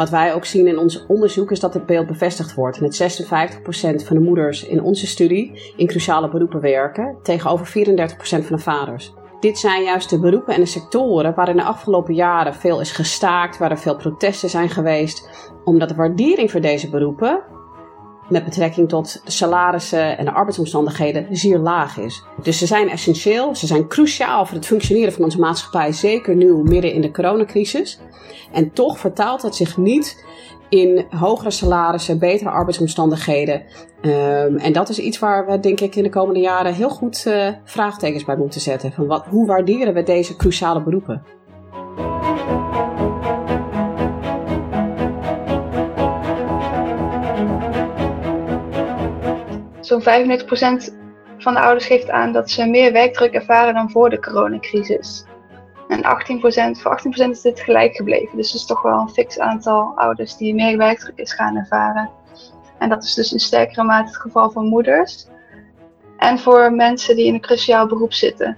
wat wij ook zien in ons onderzoek is dat dit beeld bevestigd wordt. Het 56% van de moeders in onze studie in cruciale beroepen werken, tegenover 34% van de vaders. Dit zijn juist de beroepen en de sectoren waarin de afgelopen jaren veel is gestaakt, waar er veel protesten zijn geweest, omdat de waardering voor deze beroepen met betrekking tot de salarissen en de arbeidsomstandigheden zeer laag is. Dus ze zijn essentieel, ze zijn cruciaal voor het functioneren van onze maatschappij, zeker nu midden in de coronacrisis. En toch vertaalt het zich niet in hogere salarissen, betere arbeidsomstandigheden. Um, en dat is iets waar we denk ik in de komende jaren heel goed uh, vraagtekens bij moeten zetten. Van wat, hoe waarderen we deze cruciale beroepen? Zo'n 95% van de ouders geeft aan dat ze meer werkdruk ervaren dan voor de coronacrisis. En 18%, voor 18% is dit gelijk gebleven. Dus het is toch wel een fix aantal ouders die meer werkdruk is gaan ervaren. En dat is dus in sterkere mate het geval van moeders. En voor mensen die in een cruciaal beroep zitten.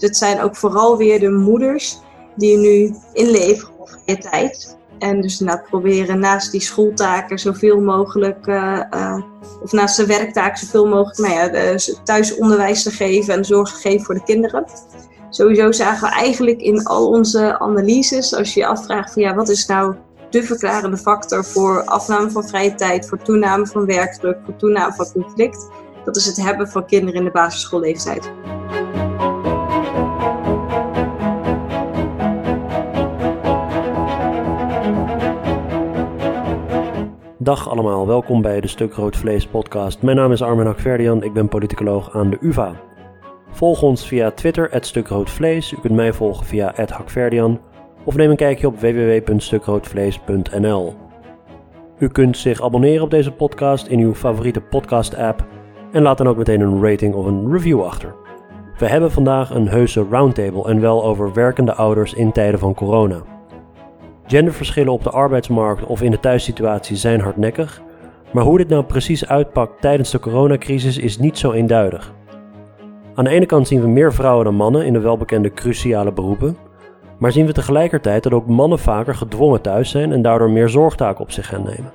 Het zijn ook vooral weer de moeders die nu inleveren op vrije tijd. En dus inderdaad proberen naast die schooltaken zoveel mogelijk, uh, uh, of naast de werktaken zoveel mogelijk nou ja, thuis onderwijs te geven en zorg te geven voor de kinderen. Sowieso zagen we eigenlijk in al onze analyses, als je je afvraagt van ja, wat is nou de verklarende factor voor afname van vrije tijd, voor toename van werkdruk, voor toename van conflict, dat is het hebben van kinderen in de basisschoolleeftijd. Dag allemaal, welkom bij de Stuk Rood Vlees podcast. Mijn naam is Armin Akverdian, ik ben politicoloog aan de UvA. Volg ons via Twitter, @stukroodvlees. U kunt mij volgen via @hakverdian of neem een kijkje op www.stukroodvlees.nl. U kunt zich abonneren op deze podcast in uw favoriete podcast-app en laat dan ook meteen een rating of een review achter. We hebben vandaag een heuse roundtable en wel over werkende ouders in tijden van corona. Genderverschillen op de arbeidsmarkt of in de thuissituatie zijn hardnekkig, maar hoe dit nou precies uitpakt tijdens de coronacrisis is niet zo eenduidig. Aan de ene kant zien we meer vrouwen dan mannen in de welbekende cruciale beroepen, maar zien we tegelijkertijd dat ook mannen vaker gedwongen thuis zijn en daardoor meer zorgtaken op zich gaan nemen.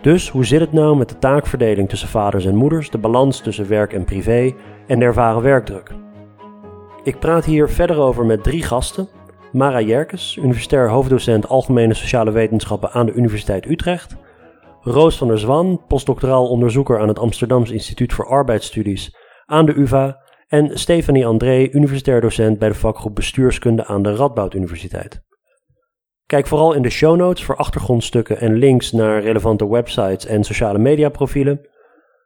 Dus hoe zit het nou met de taakverdeling tussen vaders en moeders, de balans tussen werk en privé en de ervaren werkdruk? Ik praat hier verder over met drie gasten Mara Jerkes, universitair hoofddocent Algemene Sociale Wetenschappen aan de Universiteit Utrecht. Roos van der Zwan, postdoctoraal onderzoeker aan het Amsterdams Instituut voor Arbeidsstudies aan de UvA. En Stefanie André, universitair docent bij de vakgroep Bestuurskunde aan de Radboud Universiteit. Kijk vooral in de show notes voor achtergrondstukken en links naar relevante websites en sociale mediaprofielen.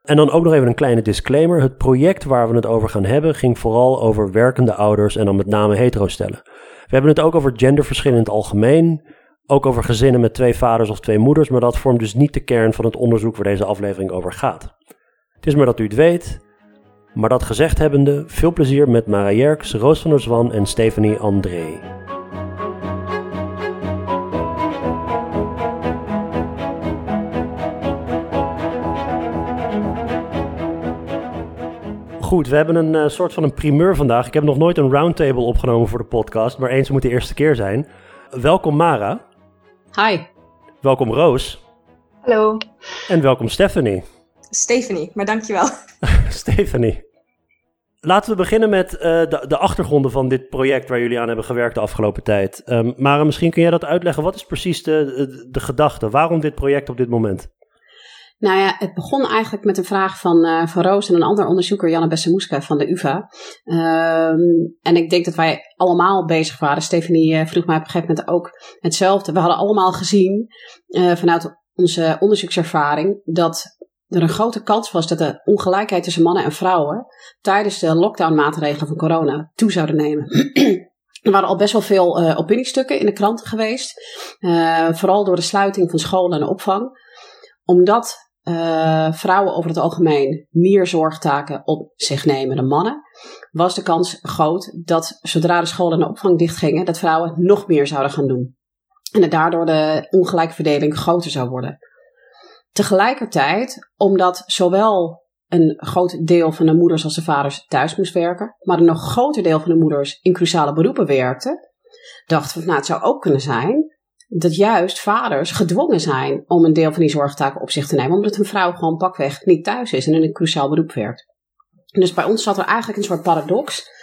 En dan ook nog even een kleine disclaimer. Het project waar we het over gaan hebben ging vooral over werkende ouders en dan met name hetero-stellen. We hebben het ook over genderverschillen in het algemeen. Ook over gezinnen met twee vaders of twee moeders. Maar dat vormt dus niet de kern van het onderzoek waar deze aflevering over gaat. Het is maar dat u het weet. Maar dat gezegd hebbende, veel plezier met Mara Jerks, Roos van der Zwan en Stephanie André. Goed, we hebben een uh, soort van een primeur vandaag. Ik heb nog nooit een roundtable opgenomen voor de podcast, maar eens moet de eerste keer zijn. Welkom Mara. Hi. Welkom Roos. Hallo. En welkom Stephanie. Stephanie, maar dankjewel. Stephanie. Laten we beginnen met uh, de, de, achtergronden van dit project waar jullie aan hebben gewerkt de afgelopen tijd. Um, Mara, misschien kun jij dat uitleggen. Wat is precies de, de, de gedachte? Waarom dit project op dit moment? Nou ja, het begon eigenlijk met een vraag van, uh, van Roos en een ander onderzoeker, Janne Bessemoeska van de UvA. Um, en ik denk dat wij allemaal bezig waren. Stephanie uh, vroeg mij op een gegeven moment ook hetzelfde. We hadden allemaal gezien uh, vanuit onze onderzoekservaring dat er een grote kans was dat de ongelijkheid tussen mannen en vrouwen tijdens de lockdown-maatregelen van corona toe zouden nemen. Er waren al best wel veel opiniestukken in de kranten geweest. Vooral door de sluiting van scholen en opvang. Omdat uh, vrouwen over het algemeen meer zorgtaken op zich nemen dan mannen, was de kans groot dat zodra de scholen en de opvang dichtgingen, dat vrouwen nog meer zouden gaan doen. En dat daardoor de ongelijke verdeling groter zou worden. Tegelijkertijd, omdat zowel een groot deel van de moeders als de vaders thuis moest werken, maar een nog groter deel van de moeders in cruciale beroepen werkte, dachten we, nou, het zou ook kunnen zijn dat juist vaders gedwongen zijn om een deel van die zorgtaken op zich te nemen, omdat een vrouw gewoon pakweg niet thuis is en in een cruciaal beroep werkt. Dus bij ons zat er eigenlijk een soort paradox.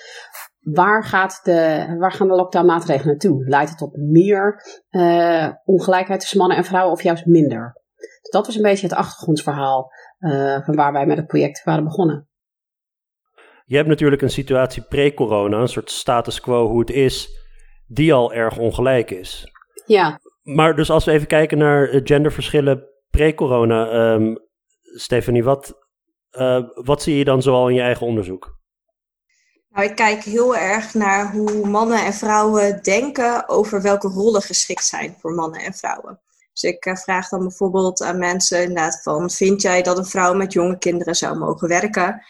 Waar, gaat de, waar gaan de lockdown-maatregelen naartoe? Leidt het tot meer uh, ongelijkheid tussen mannen en vrouwen of juist minder? Dat was een beetje het achtergrondverhaal uh, van waar wij met het project waren begonnen. Je hebt natuurlijk een situatie pre-corona, een soort status quo hoe het is, die al erg ongelijk is. Ja. Maar dus als we even kijken naar genderverschillen pre-corona, um, Stephanie, wat, uh, wat zie je dan zoal in je eigen onderzoek? Nou, ik kijk heel erg naar hoe mannen en vrouwen denken over welke rollen geschikt zijn voor mannen en vrouwen. Dus ik uh, vraag dan bijvoorbeeld aan mensen inderdaad van, vind jij dat een vrouw met jonge kinderen zou mogen werken?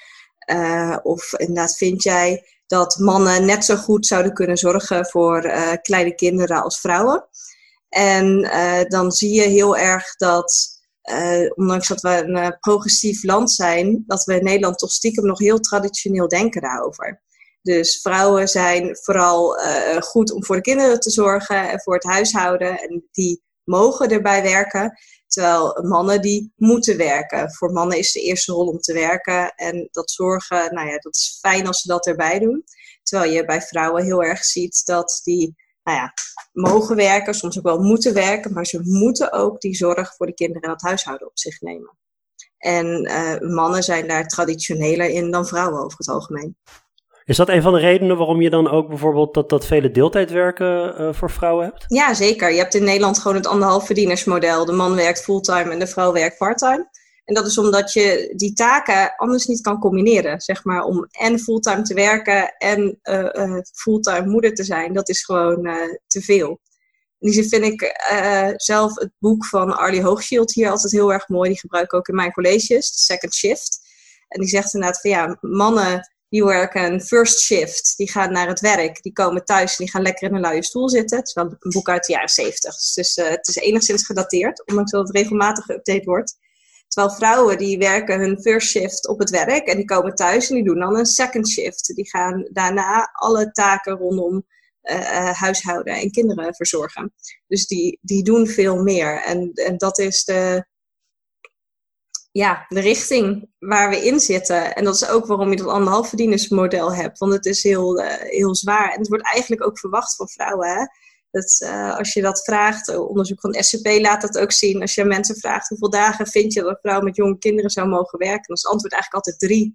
Uh, of inderdaad, vind jij dat mannen net zo goed zouden kunnen zorgen voor uh, kleine kinderen als vrouwen? En dan zie je heel erg dat uh, ondanks dat we een progressief land zijn, dat we in Nederland toch stiekem nog heel traditioneel denken daarover. Dus vrouwen zijn vooral goed om voor de kinderen te zorgen en voor het huishouden. En die mogen erbij werken. Terwijl mannen die moeten werken. Voor mannen is de eerste rol om te werken. En dat zorgen, nou ja, dat is fijn als ze dat erbij doen. Terwijl je bij vrouwen heel erg ziet dat die nou ja, mogen werken, soms ook wel moeten werken, maar ze moeten ook die zorg voor de kinderen en het huishouden op zich nemen. En uh, mannen zijn daar traditioneler in dan vrouwen over het algemeen. Is dat een van de redenen waarom je dan ook bijvoorbeeld dat, dat vele deeltijdwerken uh, voor vrouwen hebt? Ja, zeker. Je hebt in Nederland gewoon het anderhalf verdienersmodel. De man werkt fulltime en de vrouw werkt parttime. En dat is omdat je die taken anders niet kan combineren. Zeg maar om en fulltime te werken en uh, uh, fulltime moeder te zijn. Dat is gewoon te veel. In die zin vind ik zelf het boek van Arlie Hoogschild hier altijd heel erg mooi. Die gebruik ik ook in mijn colleges, Second Shift. En die zegt inderdaad van ja, mannen die werken first shift. Die gaan naar het werk, die komen thuis en die gaan lekker in een luie stoel zitten. Het is wel een boek uit de jaren zeventig. Dus het is enigszins gedateerd, ondanks dat het regelmatig geüpdate wordt. Terwijl vrouwen die werken hun first shift op het werk en die komen thuis en die doen dan een second shift. Die gaan daarna alle taken rondom uh, huishouden en kinderen verzorgen. Dus die, die doen veel meer. En, en dat is de, ja, de richting waar we in zitten. En dat is ook waarom je dat anderhalf verdienersmodel hebt. Want het is heel, uh, heel zwaar. En het wordt eigenlijk ook verwacht van vrouwen. Hè? Dat, uh, als je dat vraagt, eh, onderzoek van SCP laat dat ook zien. Als je mensen vraagt hoeveel dagen vind je dat een vrouw met jonge kinderen zou mogen werken, dan is het antwoord eigenlijk altijd drie.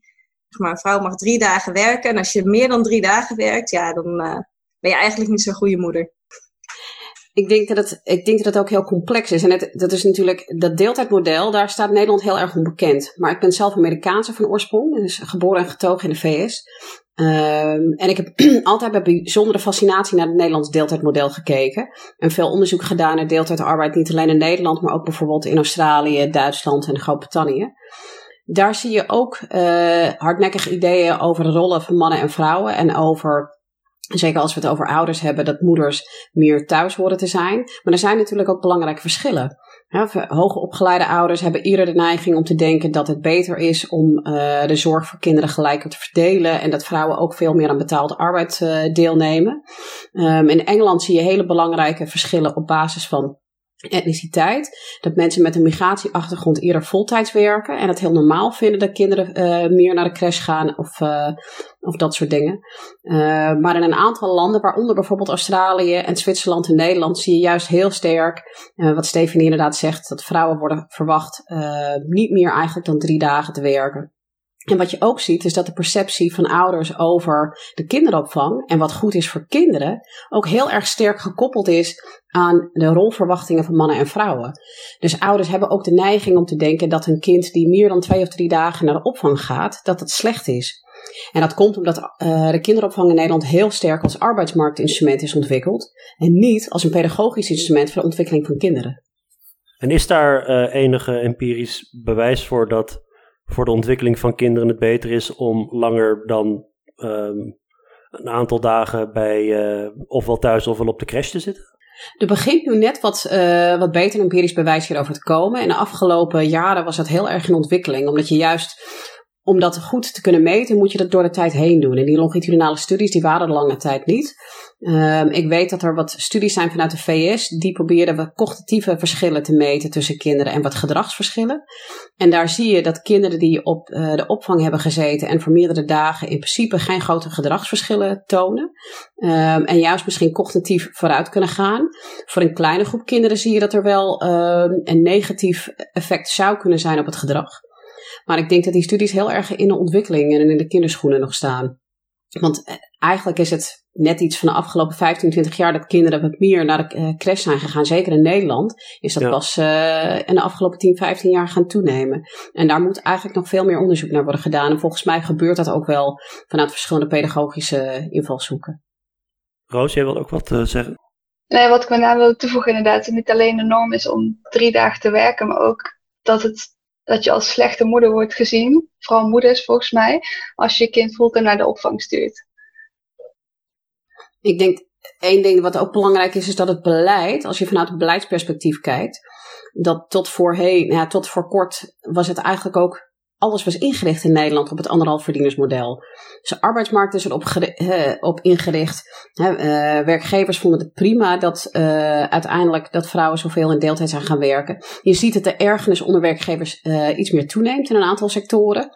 Maar, een vrouw mag drie dagen werken. En als je meer dan drie dagen werkt, ja, dan ben je eigenlijk niet zo'n goede moeder. Ik denk, dat het, ik denk dat het ook heel complex is. En het, dat is natuurlijk, dat deeltijdmodel, daar staat Nederland heel erg onbekend. Maar ik ben zelf Amerikaanse van oorsprong, dus geboren en getogen in de VS. Um, en ik heb altijd met bijzondere fascinatie naar het Nederlands deeltijdmodel gekeken. En veel onderzoek gedaan naar deeltijdarbeid, niet alleen in Nederland, maar ook bijvoorbeeld in Australië, Duitsland en Groot-Brittannië. Daar zie je ook uh, hardnekkige ideeën over de rollen van mannen en vrouwen en over Zeker als we het over ouders hebben, dat moeders meer thuis horen te zijn. Maar er zijn natuurlijk ook belangrijke verschillen. Ja, hoogopgeleide ouders hebben eerder de neiging om te denken dat het beter is om uh, de zorg voor kinderen gelijker te verdelen en dat vrouwen ook veel meer aan betaalde arbeid uh, deelnemen. Um, in Engeland zie je hele belangrijke verschillen op basis van etniciteit. Dat mensen met een migratieachtergrond eerder voltijds werken en het heel normaal vinden dat kinderen meer naar de crash gaan of, of dat soort dingen. Uh, maar in een aantal landen, waaronder bijvoorbeeld Australië en Zwitserland en Nederland, zie je juist heel sterk, wat Stephanie inderdaad zegt, dat vrouwen worden verwacht niet meer eigenlijk dan drie dagen te werken. En wat je ook ziet, is dat de perceptie van ouders over de kinderopvang en wat goed is voor kinderen ook heel erg sterk gekoppeld is aan de rolverwachtingen van mannen en vrouwen. Dus ouders hebben ook de neiging om te denken dat een kind die meer dan twee of drie dagen naar de opvang gaat, dat het slecht is. En dat komt omdat uh, de kinderopvang in Nederland heel sterk als arbeidsmarktinstrument is ontwikkeld en niet als een pedagogisch instrument voor de ontwikkeling van kinderen. En is daar uh, enige empirisch bewijs voor dat voor de ontwikkeling van kinderen het beter is om langer dan um, een aantal dagen bij uh, ofwel thuis ofwel op de crash te zitten? Er begint nu net wat, uh, wat beter empirisch bewijs hierover te komen. In de afgelopen jaren was dat heel erg in ontwikkeling, omdat je juist om dat goed te kunnen meten, moet je dat door de tijd heen doen. En die longitudinale studies, die waren er lange tijd niet. Um, ik weet dat er wat studies zijn vanuit de VS, die proberen wat cognitieve verschillen te meten tussen kinderen en wat gedragsverschillen. En daar zie je dat kinderen die op uh, de opvang hebben gezeten en voor meerdere dagen in principe geen grote gedragsverschillen tonen. Um, en juist misschien cognitief vooruit kunnen gaan. Voor een kleine groep kinderen zie je dat er wel um, een negatief effect zou kunnen zijn op het gedrag. Maar ik denk dat die studies heel erg in de ontwikkeling en in de kinderschoenen nog staan. Want eh, eigenlijk is het net iets van de afgelopen 15, 20 jaar dat kinderen wat meer naar de uh, crash zijn gegaan. Zeker in Nederland is dat pas uh, in de afgelopen 10, 15 jaar gaan toenemen. En daar moet eigenlijk nog veel meer onderzoek naar worden gedaan. En volgens mij gebeurt dat ook wel vanuit verschillende pedagogische invalshoeken. Roos, jij wil ook wat uh, zeggen? Nee, wat ik met name wil toevoegen inderdaad, niet alleen de norm is om drie dagen te werken, maar ook dat het dat je als slechte moeder wordt gezien. Vooral moeders volgens mij. Als je je kind voelt naar de opvang stuurt. Ik denk, één ding wat ook belangrijk is, is dat het beleid, als je vanuit het beleidsperspectief kijkt, dat tot voorheen, ja, tot voor kort was het eigenlijk ook alles was ingericht in Nederland op het anderhalf verdienersmodel. Dus de arbeidsmarkt is erop uh, op ingericht. uh, werkgevers vonden het prima dat uh, uiteindelijk dat vrouwen zoveel in deeltijd zijn gaan werken. Je ziet dat de ergernis onder werkgevers iets meer toeneemt in een aantal sectoren.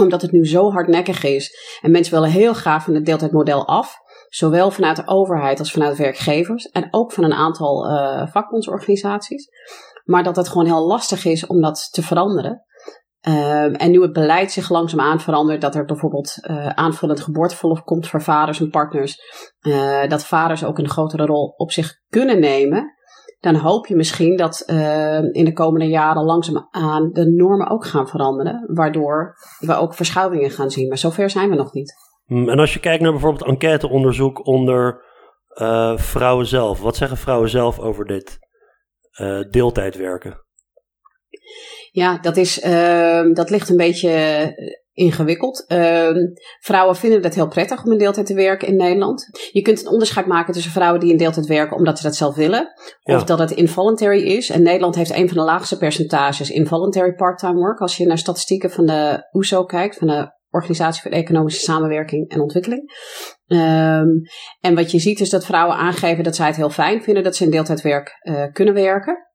Omdat het nu zo hardnekkig is. En mensen willen heel graag van het deeltijdmodel af. Zowel vanuit de overheid als vanuit werkgevers. En ook van een aantal vakbondsorganisaties. Maar dat het gewoon heel lastig is om dat te veranderen. Um, en nu het beleid zich langzaamaan verandert, dat er bijvoorbeeld uh, aanvullend geboorteverlof komt voor vaders en partners, uh, dat vaders ook een grotere rol op zich kunnen nemen, dan hoop je misschien dat uh, in de komende jaren langzaamaan de normen ook gaan veranderen, waardoor we ook verschuivingen gaan zien. Maar zover zijn we nog niet. Hmm, en als je kijkt naar bijvoorbeeld enquêteonderzoek onder vrouwen zelf, wat zeggen vrouwen zelf over dit deeltijdwerken? Ja, dat, is, uh, dat ligt een beetje ingewikkeld. Uh, vrouwen vinden het heel prettig om in deeltijd te werken in Nederland. Je kunt een onderscheid maken tussen vrouwen die in deeltijd werken omdat ze dat zelf willen, ja. of dat het involuntary is. En Nederland heeft een van de laagste percentages involuntary part-time work. Als je naar statistieken van de OESO e kijkt, van de Organisatie voor Economische Samenwerking en Ontwikkeling. Um, en wat je ziet is dat vrouwen aangeven dat zij het heel fijn vinden dat ze in deeltijdwerk uh, kunnen werken.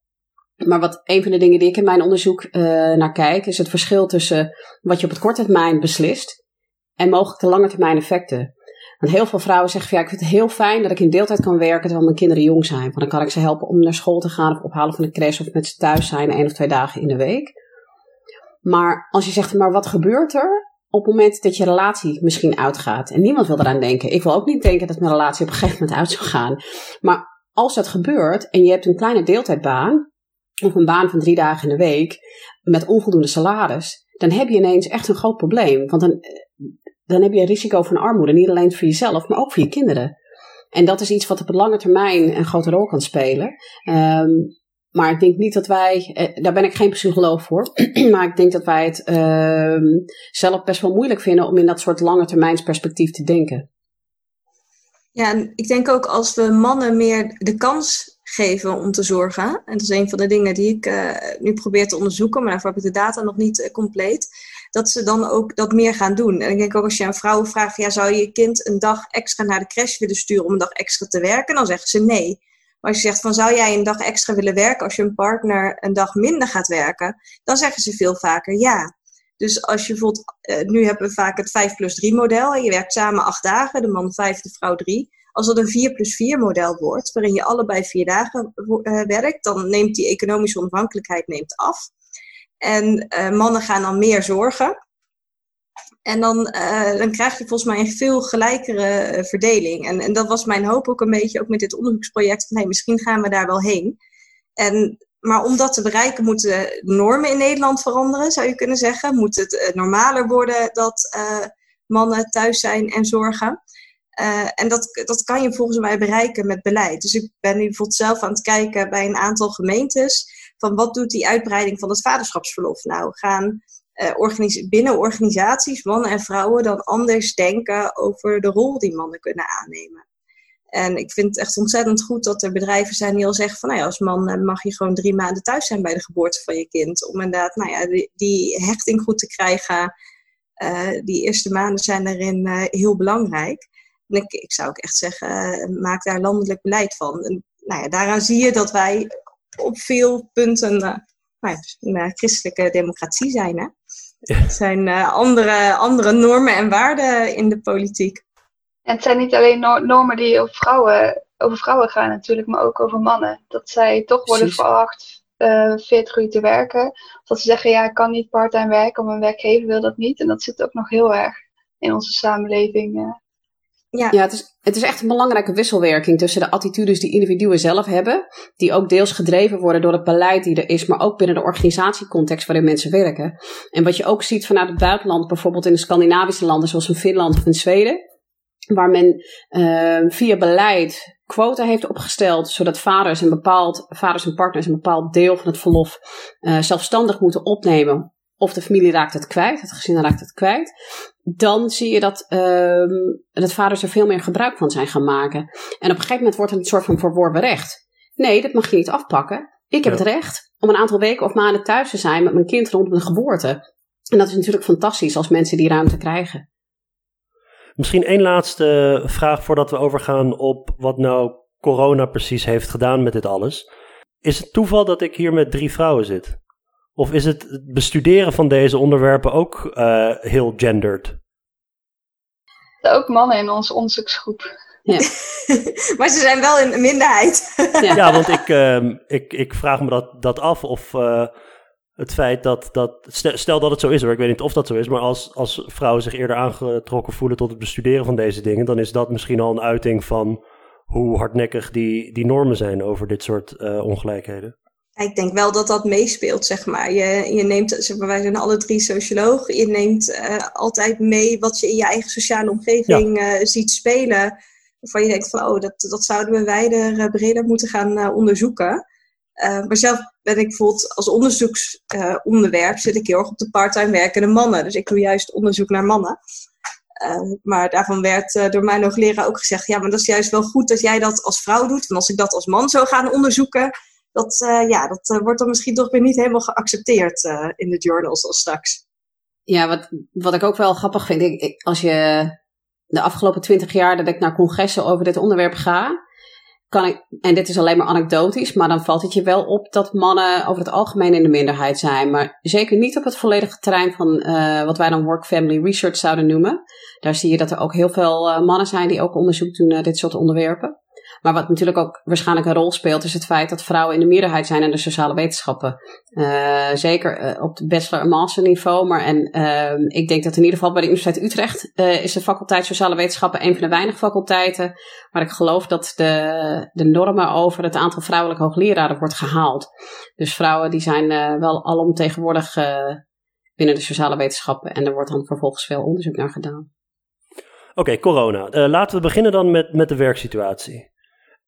Maar wat een van de dingen die ik in mijn onderzoek uh, naar kijk, is het verschil tussen wat je op het korte termijn beslist en mogelijk de lange termijn effecten. Want heel veel vrouwen zeggen van ja, ik vind het heel fijn dat ik in deeltijd kan werken terwijl mijn kinderen jong zijn. Want dan kan ik ze helpen om naar school te gaan of ophalen van de crash of met ze thuis zijn één of twee dagen in de week. Maar als je zegt, maar wat gebeurt er op het moment dat je relatie misschien uitgaat? En niemand wil eraan denken. Ik wil ook niet denken dat mijn relatie op een gegeven moment uit zou gaan. Maar als dat gebeurt en je hebt een kleine deeltijdbaan, of een baan van drie dagen in de week met onvoldoende salaris, dan heb je ineens echt een groot probleem. Want dan, dan heb je een risico van armoede, niet alleen voor jezelf, maar ook voor je kinderen. En dat is iets wat op lange termijn een grote rol kan spelen. Um, maar ik denk niet dat wij, eh, daar ben ik geen psycholoog voor, maar ik denk dat wij het uh, zelf best wel moeilijk vinden om in dat soort lange termijnsperspectief te denken. Ja, en ik denk ook als we mannen meer de kans geven om te zorgen. En dat is een van de dingen die ik uh, nu probeer te onderzoeken, maar daarvoor heb ik de data nog niet uh, compleet. Dat ze dan ook dat meer gaan doen. En ik denk ook als je aan vrouwen vraagt, ja, zou je je kind een dag extra naar de crash willen sturen om een dag extra te werken? Dan zeggen ze nee. Maar als je zegt van zou jij een dag extra willen werken als je een partner een dag minder gaat werken, dan zeggen ze veel vaker ja. Dus als je bijvoorbeeld, uh, nu hebben we vaak het 5 plus 3 model. Je werkt samen acht dagen, de man vijf, de vrouw drie. Als dat een 4 plus 4 model wordt, waarin je allebei vier dagen uh, werkt, dan neemt die economische onafhankelijkheid neemt af. En uh, mannen gaan dan meer zorgen. En dan, uh, dan krijg je volgens mij een veel gelijkere verdeling. En, en dat was mijn hoop ook een beetje, ook met dit onderzoeksproject. Van, misschien gaan we daar wel heen. En, maar om dat te bereiken moeten normen in Nederland veranderen, zou je kunnen zeggen. Moet het normaler worden dat mannen thuis zijn en zorgen. Uh, en dat, dat kan je volgens mij bereiken met beleid. Dus ik ben nu bijvoorbeeld zelf aan het kijken bij een aantal gemeentes. Van wat doet die uitbreiding van het vaderschapsverlof nou? Gaan organis binnen organisaties mannen en vrouwen dan anders denken over de rol die mannen kunnen aannemen? En ik vind het echt ontzettend goed dat er bedrijven zijn die al zeggen van nou ja, als man eh, mag je gewoon drie maanden thuis zijn bij de geboorte van je kind. Om inderdaad nou ja, die, die hechting goed te krijgen die eerste maanden zijn daarin heel belangrijk. En ik, ik zou ook echt zeggen, maak daar landelijk beleid van. En, nou ja, daaraan zie je dat wij op veel punten nou, een christelijke democratie zijn. Hè? Er zijn andere, andere normen en waarden in de politiek. En het zijn niet alleen normen die over vrouwen, over vrouwen gaan natuurlijk, maar ook over mannen. Dat zij toch worden verwacht uh, 40 uur te werken. Dat ze zeggen, ja, ik kan niet parttime werken, maar mijn werkgever wil dat niet. En dat zit ook nog heel erg in onze samenleving. Uh. Ja, ja het, is, het is echt een belangrijke wisselwerking tussen de attitudes die individuen zelf hebben, die ook deels gedreven worden door het beleid die er is, maar ook binnen de organisatiecontext waarin mensen werken. En wat je ook ziet vanuit het buitenland, bijvoorbeeld in de Scandinavische landen zoals in Finland of in Zweden, waar men uh, via beleid quota heeft opgesteld, zodat vaders, een bepaald, vaders en partners een bepaald deel van het verlof uh, zelfstandig moeten opnemen. Of de familie raakt het kwijt, het gezin raakt het kwijt. Dan zie je dat, uh, dat vaders er veel meer gebruik van zijn gaan maken. En op een gegeven moment wordt het een soort van verworven recht. Nee, dat mag je niet afpakken. Ik heb het recht om een aantal weken of maanden thuis te zijn met mijn kind rondom de geboorte. En dat is natuurlijk fantastisch als mensen die ruimte krijgen. Misschien één laatste vraag voordat we overgaan op wat nou corona precies heeft gedaan met dit alles. Is het toeval dat ik hier met drie vrouwen zit? Of is het bestuderen van deze onderwerpen ook uh, heel gendered? Ook mannen in onze onderzoeksgroep. Ja. maar ze zijn wel in de minderheid. ja. ja, want ik, uh, ik, ik vraag me dat, dat af of uh, het feit dat, dat stel dat het zo is hoor, ik weet niet of dat zo is, maar als, als vrouwen zich eerder aangetrokken voelen tot het bestuderen van deze dingen, dan is dat misschien al een uiting van hoe hardnekkig die, die normen zijn over dit soort uh, ongelijkheden. Ik denk wel dat dat meespeelt, zeg maar. Je, je neemt, zeg maar, wij zijn alle drie sociologen. Je neemt uh, altijd mee wat je in je eigen sociale omgeving ja. uh, ziet spelen. Waarvan je denkt van, oh, dat, dat zouden we wijder, breder moeten gaan onderzoeken. Maar zelf ben ik bijvoorbeeld als onderzoeksonderwerp zit ik heel erg op de parttime werkende mannen. Dus ik doe juist onderzoek naar mannen. Uh, maar daarvan werd door mijn hoogleraar ook gezegd: ja, maar dat is juist wel goed dat jij dat als vrouw doet. Want als ik dat als man zou gaan onderzoeken, dat, ja, dat wordt dan misschien toch weer niet helemaal geaccepteerd in de journals als straks. Ja, wat, wat ik ook wel grappig vind, ik, als je de afgelopen twintig jaar dat ik naar congressen over dit onderwerp ga, kan ik, en dit is alleen maar anekdotisch, maar dan valt het je wel op dat mannen over het algemeen in de minderheid zijn. Maar zeker niet op het volledige terrein van wat wij dan work family research zouden noemen. Daar zie je dat er ook heel veel mannen zijn die ook onderzoek doen naar dit soort onderwerpen. Maar wat natuurlijk ook waarschijnlijk een rol speelt, is het feit dat vrouwen in de meerderheid zijn in de sociale wetenschappen. Uh, zeker uh, op de bachelor- en masterniveau. Maar en, uh, ik denk dat in ieder geval bij de Universiteit Utrecht is de faculteit sociale wetenschappen een van de weinige faculteiten waar ik geloof dat de, de normen over het aantal vrouwelijke hoogleraren wordt gehaald. Dus vrouwen die zijn wel alomtegenwoordig binnen de sociale wetenschappen. En er wordt dan vervolgens veel onderzoek naar gedaan. Oké, corona. laten we beginnen dan met, met de werksituatie.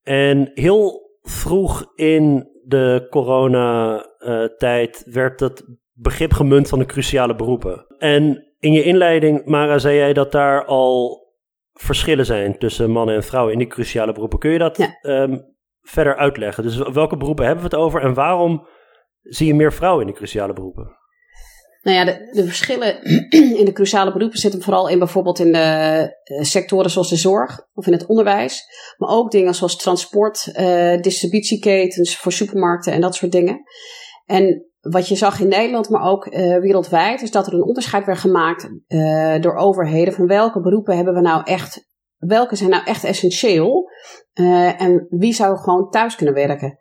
En heel vroeg in de coronatijd werd het begrip gemunt van de cruciale beroepen. En in je inleiding, Mara, zei jij dat daar al verschillen zijn tussen mannen en vrouwen in die cruciale beroepen. Kun je dat ja. um, verder uitleggen? Dus welke beroepen hebben we het over en waarom zie je meer vrouwen in die cruciale beroepen? Nou ja, de, verschillen in de cruciale beroepen zitten vooral in bijvoorbeeld in de eh, sectoren zoals de zorg of in het onderwijs. Maar ook dingen zoals transport, uh, distributieketens voor supermarkten en dat soort dingen. En wat je zag in Nederland, maar ook uh, wereldwijd, is dat er een onderscheid werd gemaakt door overheden van welke beroepen hebben we nou echt, welke zijn nou echt essentieel en wie zou gewoon thuis kunnen werken.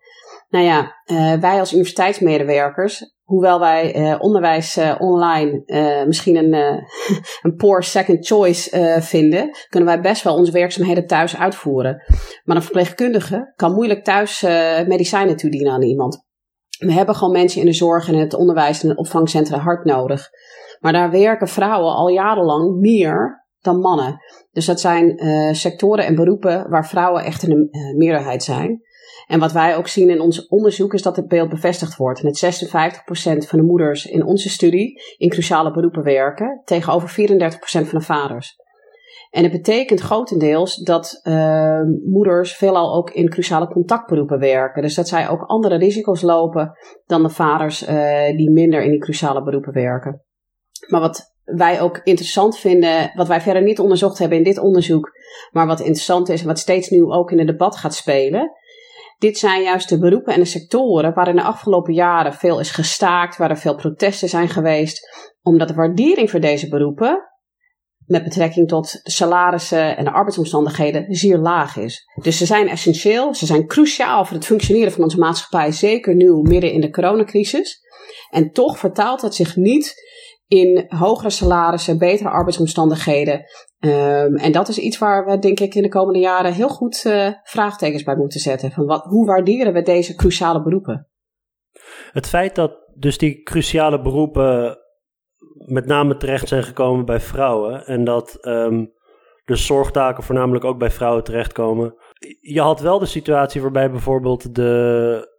Nou ja, wij als universiteitsmedewerkers hoewel wij uh, onderwijs uh, online uh, misschien een, een poor second choice vinden, kunnen wij best wel onze werkzaamheden thuis uitvoeren. Maar een verpleegkundige kan moeilijk thuis medicijnen toedienen aan iemand. We hebben gewoon mensen in de zorg en het onderwijs en het opvangcentra hard nodig. Maar daar werken vrouwen al jarenlang meer dan mannen. Dus dat zijn sectoren en beroepen waar vrouwen echt in de meerderheid zijn. En wat wij ook zien in ons onderzoek is dat het beeld bevestigd wordt. Dat 56% van de moeders in onze studie in cruciale beroepen werken, tegenover 34% van de vaders. En het betekent grotendeels dat uh, moeders veelal ook in cruciale contactberoepen werken. Dus dat zij ook andere risico's lopen dan de vaders uh, die minder in die cruciale beroepen werken. Maar wat wij ook interessant vinden, wat wij verder niet onderzocht hebben in dit onderzoek, maar wat interessant is en wat steeds nu ook in het debat gaat spelen. Dit zijn juist de beroepen en de sectoren waar in de afgelopen jaren veel is gestaakt, waar er veel protesten zijn geweest, omdat de waardering voor deze beroepen met betrekking tot de salarissen en de arbeidsomstandigheden zeer laag is. Dus ze zijn essentieel, ze zijn cruciaal voor het functioneren van onze maatschappij, zeker nu midden in de coronacrisis. En toch vertaalt het zich niet in hogere salarissen, betere arbeidsomstandigheden. Um, en dat is iets waar we, denk ik, in de komende jaren heel goed uh, vraagtekens bij moeten zetten. Van wat, hoe waarderen we deze cruciale beroepen? Het feit dat dus die cruciale beroepen met name terecht zijn gekomen bij vrouwen. En dat um, de zorgtaken voornamelijk ook bij vrouwen terechtkomen. Je had wel de situatie waarbij bijvoorbeeld de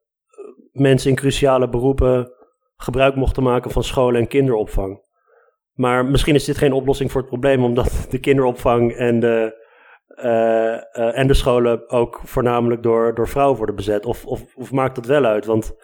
mensen in cruciale beroepen gebruik mochten maken van scholen en kinderopvang. Maar misschien is dit geen oplossing voor het probleem, omdat de kinderopvang en de, uh, uh, en de scholen ook voornamelijk door, door vrouwen worden bezet. Of, of, of maakt dat wel uit? Want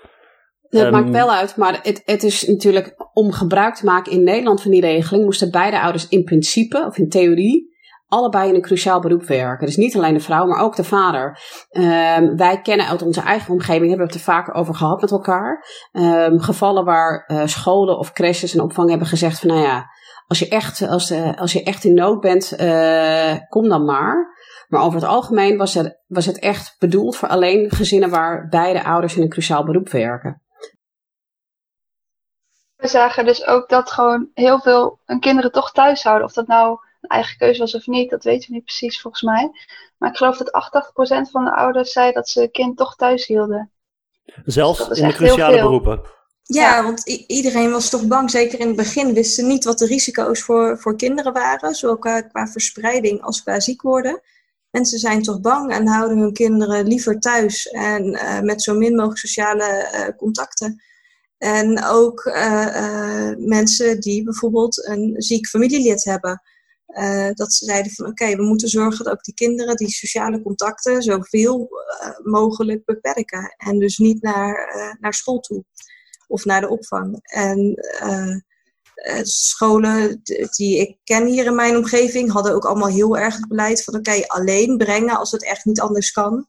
het um, maakt wel uit, maar het, het is natuurlijk om gebruik te maken in Nederland van die regeling, moesten beide ouders in principe, of in theorie, allebei in een cruciaal beroep werken. Dus niet alleen de vrouw, maar ook de vader. Um, wij kennen uit onze eigen omgeving, hebben we het er vaker over gehad met elkaar. Um, gevallen waar uh, scholen of crèches en opvang hebben gezegd van nou ja, als je echt, als, uh, als je echt in nood bent, uh, kom dan maar. Maar over het algemeen was het, was het echt bedoeld voor alleen gezinnen waar beide ouders in een cruciaal beroep werken. We zagen dus ook dat gewoon heel veel kinderen toch thuis houden. Of dat nou een eigen keuze was of niet, dat weten we niet precies volgens mij. Maar ik geloof dat 88% van de ouders zei dat ze hun kind toch thuis hielden. Zelfs in de cruciale beroepen. Ja, want iedereen was toch bang. Zeker in het begin wisten niet wat de risico's voor, voor kinderen waren. Zowel qua, qua verspreiding als qua ziek worden. Mensen zijn toch bang en houden hun kinderen liever thuis. En uh, met zo min mogelijk sociale uh, contacten. En ook uh, mensen die bijvoorbeeld een ziek familielid hebben. Uh, dat ze zeiden van oké, we moeten zorgen dat ook die kinderen die sociale contacten zoveel uh, mogelijk beperken. En dus niet naar, uh, naar school toe of naar de opvang. En scholen die ik ken hier in mijn omgeving hadden ook allemaal heel erg het beleid van oké, alleen brengen als het echt niet anders kan.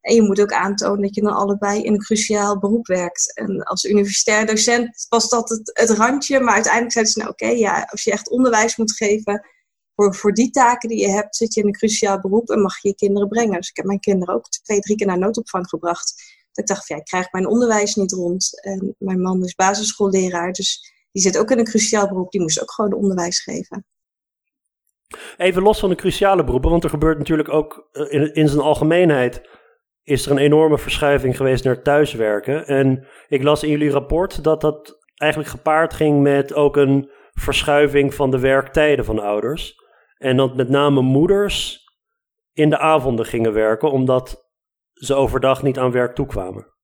En je moet ook aantonen dat je dan allebei in een cruciaal beroep werkt. En als universitair docent was dat het, randje, maar uiteindelijk zeiden ze nou oké, ja, als je echt onderwijs moet geven voor, die taken die je hebt, zit je in een cruciaal beroep en mag je je kinderen brengen. Dus ik heb mijn kinderen ook twee, drie keer naar noodopvang gebracht. Dat ik dacht, van, ja, ik krijg mijn onderwijs niet rond. En mijn man is basisschoolleraar, dus die zit ook in een cruciaal beroep. Die moest ook gewoon onderwijs geven. Even los van de cruciale beroepen, want er gebeurt natuurlijk ook eh, in, in zijn algemeenheid is er een enorme verschuiving geweest naar thuiswerken. En ik las in jullie rapport dat dat eigenlijk gepaard ging met ook een verschuiving van de werktijden van ouders. En dat met name moeders in de avonden gingen werken, omdat ze overdag niet aan werk toekwamen.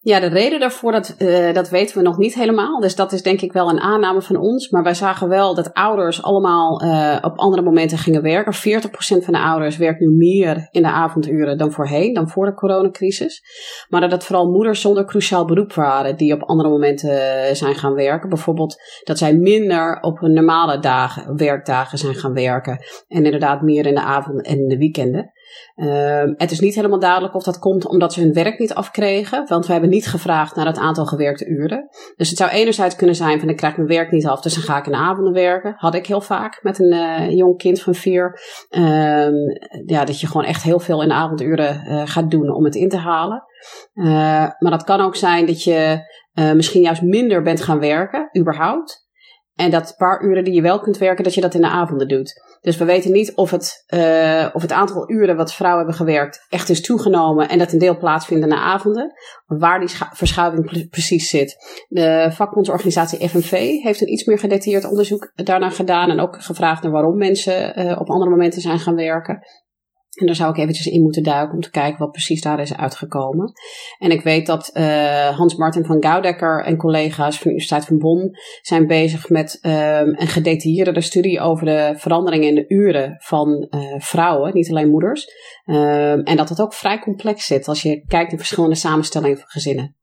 Ja, de reden daarvoor, dat, uh, dat weten we nog niet helemaal. Dus dat is denk ik wel een aanname van ons. Maar wij zagen wel dat ouders allemaal uh, op andere momenten gingen werken. 40% van de ouders werkt nu meer in de avonduren dan voorheen, dan voor de coronacrisis. Maar dat het vooral moeders zonder cruciaal beroep waren die op andere momenten uh, zijn gaan werken. Bijvoorbeeld dat zij minder op hun normale dagen, werkdagen zijn gaan werken. En inderdaad meer in de avond en in de weekenden. Uh, het is niet helemaal duidelijk of dat komt omdat ze hun werk niet afkregen, want we hebben niet gevraagd naar het aantal gewerkte uren. Dus het zou enerzijds kunnen zijn van ik krijg mijn werk niet af, dus dan ga ik in de avonden werken. Had ik heel vaak met een uh, jong kind van vier. Uh, ja, dat je gewoon echt heel veel in de avonduren uh, gaat doen om het in te halen. Uh, maar dat kan ook zijn dat je misschien juist minder bent gaan werken, überhaupt. En dat paar uren die je wel kunt werken, dat je dat in de avonden doet. Dus we weten niet of het, uh, of het aantal uren wat vrouwen hebben gewerkt echt is toegenomen en dat een deel plaatsvindt in de avonden. Waar die verschuiving precies zit. De vakbondsorganisatie FNV heeft een iets meer gedetailleerd onderzoek daarna gedaan en ook gevraagd naar waarom mensen uh, op andere momenten zijn gaan werken. En daar zou ik eventjes in moeten duiken om te kijken wat precies daar is uitgekomen. En ik weet dat uh, Hans-Martin van Goudekker en collega's van de Universiteit van Bonn zijn bezig met um, een gedetailleerde studie over de veranderingen in de uren van uh, vrouwen, niet alleen moeders. Um, en dat het ook vrij complex zit als je kijkt naar verschillende samenstellingen van gezinnen.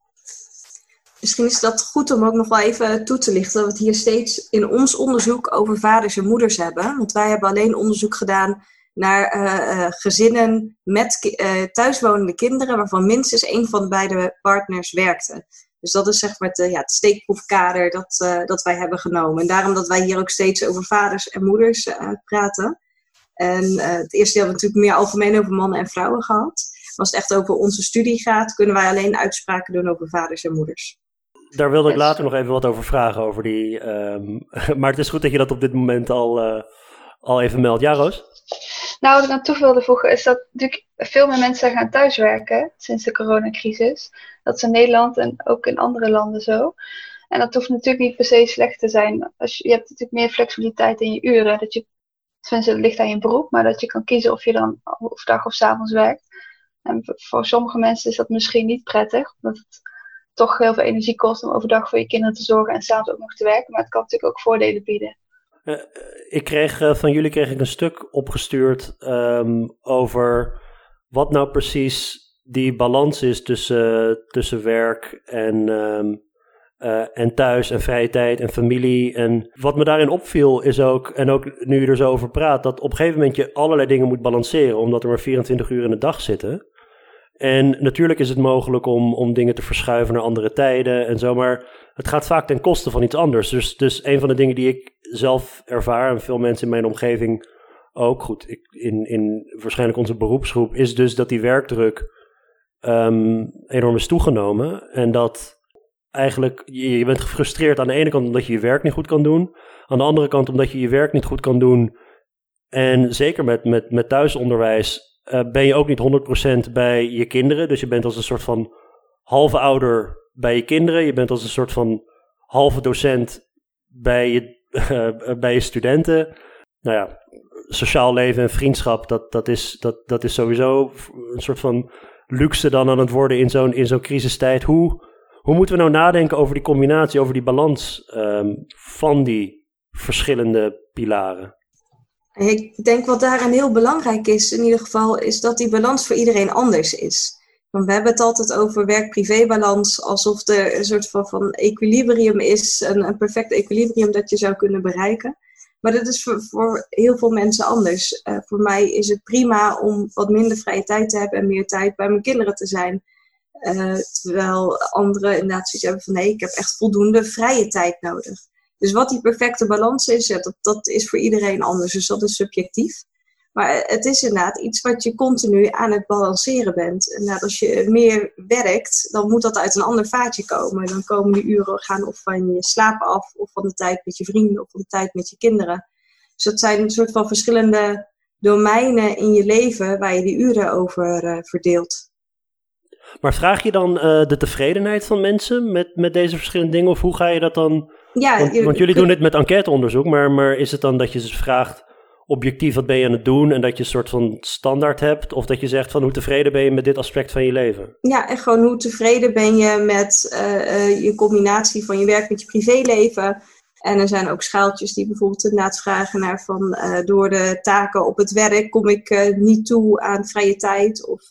misschien is dat goed om ook nog wel even toe te lichten dat we het hier steeds in ons onderzoek over vaders en moeders hebben. Want wij hebben alleen onderzoek gedaan naar uh, gezinnen met uh, thuiswonende kinderen, waarvan minstens één van de beide partners werkte. Dus dat is zeg maar het, ja, het steekproefkader dat, dat wij hebben genomen. En daarom dat wij hier ook steeds over vaders en moeders praten. En het eerste hebben we natuurlijk meer algemeen over mannen en vrouwen gehad. Als het echt over onze studie gaat, kunnen wij alleen uitspraken doen over vaders en moeders. Daar wilde ik later nog even wat over vragen, over die, um, maar het is goed dat je dat op dit moment al, al even meldt. Ja, Roos? Nou, wat ik aan toe wilde voegen is dat natuurlijk veel meer mensen gaan thuiswerken sinds de coronacrisis. Dat is in Nederland en ook in andere landen zo. En dat hoeft natuurlijk niet per se slecht te zijn. Als je, hebt natuurlijk meer flexibiliteit in je uren. Dat je, tenminste, het ligt aan je beroep, maar dat je kan kiezen of je dan overdag of s avonds werkt. En voor sommige mensen is dat misschien niet prettig, omdat het toch heel veel energie kost om overdag voor je kinderen te zorgen en s'avonds ook nog te werken. Maar het kan natuurlijk ook voordelen bieden. Uh, ik kreeg uh, van jullie kreeg ik een stuk opgestuurd um, over wat nou precies die balans is tussen, tussen werk en, uh, en thuis en vrije tijd en familie. En wat me daarin opviel is ook, en ook nu je er zo over praat, dat op een gegeven moment je allerlei dingen moet balanceren, omdat er maar 24 uur in de dag zitten. En natuurlijk is het mogelijk om, om dingen te verschuiven naar andere tijden en zo, maar het gaat vaak ten koste van iets anders. Dus, dus een van de dingen die ik zelf ervaar en veel mensen in mijn omgeving ook, goed, ik, in, in waarschijnlijk onze beroepsgroep, is dus dat die werkdruk um, enorm is toegenomen. En dat eigenlijk je, je bent gefrustreerd aan de ene kant omdat je je werk niet goed kan doen, aan de andere kant omdat je je werk niet goed kan doen. En zeker met, met, met thuisonderwijs uh, ben je ook niet 100% bij je kinderen. Dus je bent als een soort van halve ouder bij je kinderen. Je bent als een soort van halve docent bij je, uh, bij je studenten. Nou ja, sociaal leven en vriendschap, dat, dat, is, dat, dat is sowieso een soort van luxe dan aan het worden in zo'n, in zo'n crisistijd. Hoe, hoe moeten we nou nadenken over die combinatie, over die balans um, van die verschillende pilaren? Ik denk wat daarin heel belangrijk is, in ieder geval, is dat die balans voor iedereen anders is. Want we hebben het altijd over werk-privé-balans, alsof er een soort van, van equilibrium is, een, een perfect equilibrium dat je zou kunnen bereiken. Maar dat is voor, voor heel veel mensen anders. Uh, voor mij is het prima om wat minder vrije tijd te hebben en meer tijd bij mijn kinderen te zijn. Uh, terwijl anderen inderdaad zoiets hebben van nee, ik heb echt voldoende vrije tijd nodig. Dus wat die perfecte balans is, dat, dat is voor iedereen anders. Dus dat is subjectief. Maar het is inderdaad iets wat je continu aan het balanceren bent. En als je meer werkt, dan moet dat uit een ander vaatje komen. Dan komen die uren gaan of van je slapen af, of van de tijd met je vrienden, of van de tijd met je kinderen. Dus dat zijn een soort van verschillende domeinen in je leven waar je die uren over uh, verdeelt. Maar vraag je dan uh, de tevredenheid van mensen met, met deze verschillende dingen? Of hoe ga je dat dan ja, want, want jullie doen dit met enquêteonderzoek, maar, maar is het dan dat je ze vraagt objectief wat ben je aan het doen en dat je een soort van standaard hebt? Of dat je zegt van hoe tevreden ben je met dit aspect van je leven? Ja, en gewoon hoe tevreden ben je met uh, uh, je combinatie van je werk met je privéleven. En er zijn ook schaaltjes die bijvoorbeeld inderdaad vragen naar van uh, door de taken op het werk kom ik niet toe aan vrije tijd. Of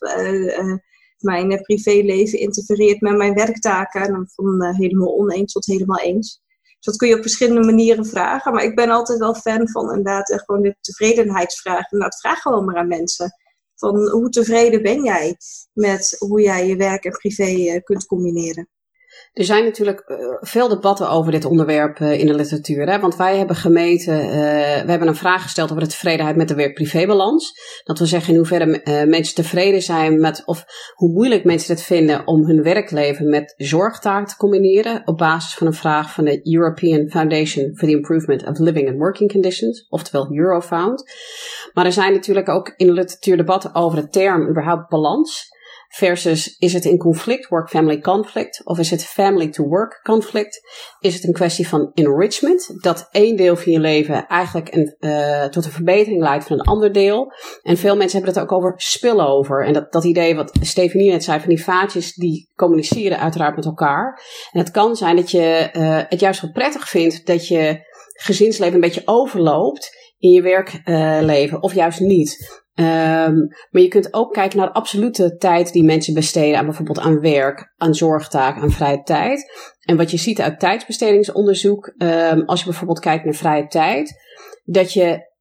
mijn privéleven interfereert met mijn werktaken. En dan van helemaal oneens tot helemaal eens. Dus dat kun je op verschillende manieren vragen. Maar ik ben altijd wel fan van inderdaad gewoon de tevredenheidsvraag. En dat vraag gewoon maar aan mensen. Van hoe tevreden ben jij met hoe jij je werk en privé eh, kunt combineren? Er zijn natuurlijk uh, veel debatten over dit onderwerp uh, in de literatuur. Hè? Want wij hebben gemeten, uh, we hebben een vraag gesteld over de tevredenheid met de werk-privébalans. Dat we zeggen in hoeverre mensen tevreden zijn met, of hoe moeilijk mensen het vinden om hun werkleven met zorgtaak te combineren. Op basis van een vraag van de European Foundation for the Improvement of Living and Working Conditions, oftewel Eurofound. Maar er zijn natuurlijk ook in de literatuur debatten over de term überhaupt balans. Versus is het in conflict, work-family conflict, of is het family-to-work conflict? Is het een kwestie van enrichment, dat één deel van je leven eigenlijk een, uh, tot een verbetering leidt van een ander deel? En veel mensen hebben het ook over spillover. En dat, dat idee wat Stefanie net zei, van die vaatjes die communiceren uiteraard met elkaar. En het kan zijn dat je uh, het juist wel prettig vindt dat je gezinsleven een beetje overloopt in je werkleven, of juist niet. Ehm, maar je kunt ook kijken naar de absolute tijd die mensen besteden aan bijvoorbeeld aan werk, aan zorgtaak, aan vrije tijd. En wat je ziet uit tijdsbestedingsonderzoek, um, als je bijvoorbeeld kijkt naar vrije tijd, dat je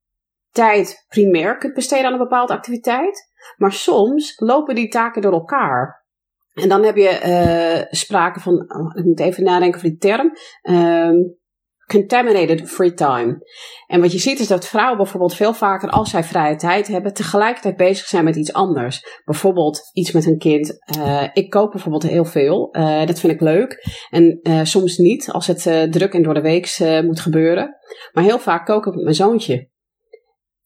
tijd primair kunt besteden aan een bepaalde activiteit, maar soms lopen die taken door elkaar. En dan heb je uh, sprake van, oh, ik moet even nadenken over die term, um, contaminated free time. En wat je ziet is dat vrouwen bijvoorbeeld veel vaker, als zij vrije tijd hebben, tegelijkertijd bezig zijn met iets anders. Bijvoorbeeld iets met een kind. Uh, ik kook bijvoorbeeld heel veel. Uh, dat vind ik leuk. En uh, soms niet, als het druk en door de week moet gebeuren. Maar heel vaak kook ik met mijn zoontje.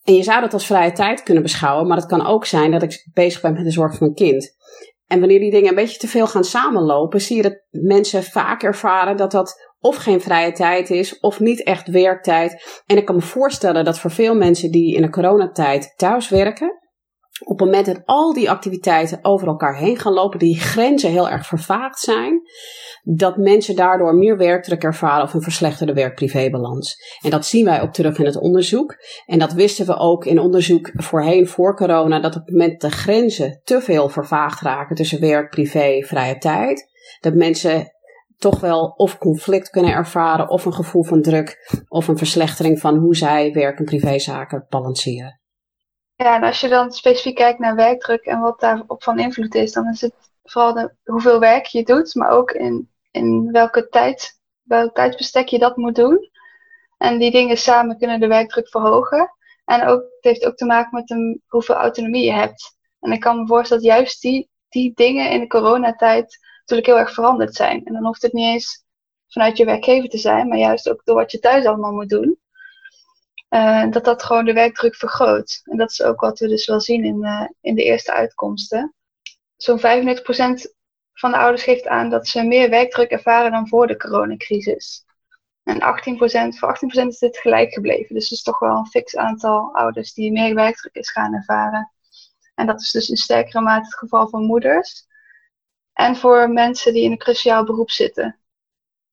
En je zou dat als vrije tijd kunnen beschouwen, maar het kan ook zijn dat ik bezig ben met de zorg van een kind. En wanneer die dingen een beetje te veel gaan samenlopen, zie je dat mensen vaak ervaren dat dat of geen vrije tijd is, of niet echt werktijd. En ik kan me voorstellen dat voor veel mensen die in de coronatijd thuis werken, op het moment dat al die activiteiten over elkaar heen gaan lopen, die grenzen heel erg vervaagd zijn, dat mensen daardoor meer werkdruk ervaren of een verslechterde werk-privébalans. En dat zien wij ook terug in het onderzoek. En dat wisten we ook in onderzoek voorheen, voor corona, dat op het moment de grenzen te veel vervaagd raken tussen werk, privé, vrije tijd, dat mensen toch wel of conflict kunnen ervaren, of een gevoel van druk, of een verslechtering van hoe zij werk- en privézaken balanceren. Ja, en als je dan specifiek kijkt naar werkdruk en wat daarop van invloed is, dan is het vooral de, hoeveel werk je doet, maar ook in, in welke tijd, welk tijdsbestek je dat moet doen. En die dingen samen kunnen de werkdruk verhogen. En ook, het heeft ook te maken met hoeveel autonomie je hebt. En ik kan me voorstellen dat juist die, die dingen in de coronatijd natuurlijk heel erg veranderd zijn. En dan hoeft het niet eens vanuit je werkgever te zijn, maar juist ook door wat je thuis allemaal moet doen. Uh, dat dat gewoon de werkdruk vergroot. En dat is ook wat we dus wel zien in, uh, in de eerste uitkomsten. Zo'n 95% van de ouders geeft aan dat ze meer werkdruk ervaren dan voor de coronacrisis. En 18%, voor 18% is dit gelijk gebleven. Dus het is toch wel een fix aantal ouders die meer werkdruk is gaan ervaren. En dat is dus in sterkere mate het geval van moeders. En voor mensen die in een cruciaal beroep zitten.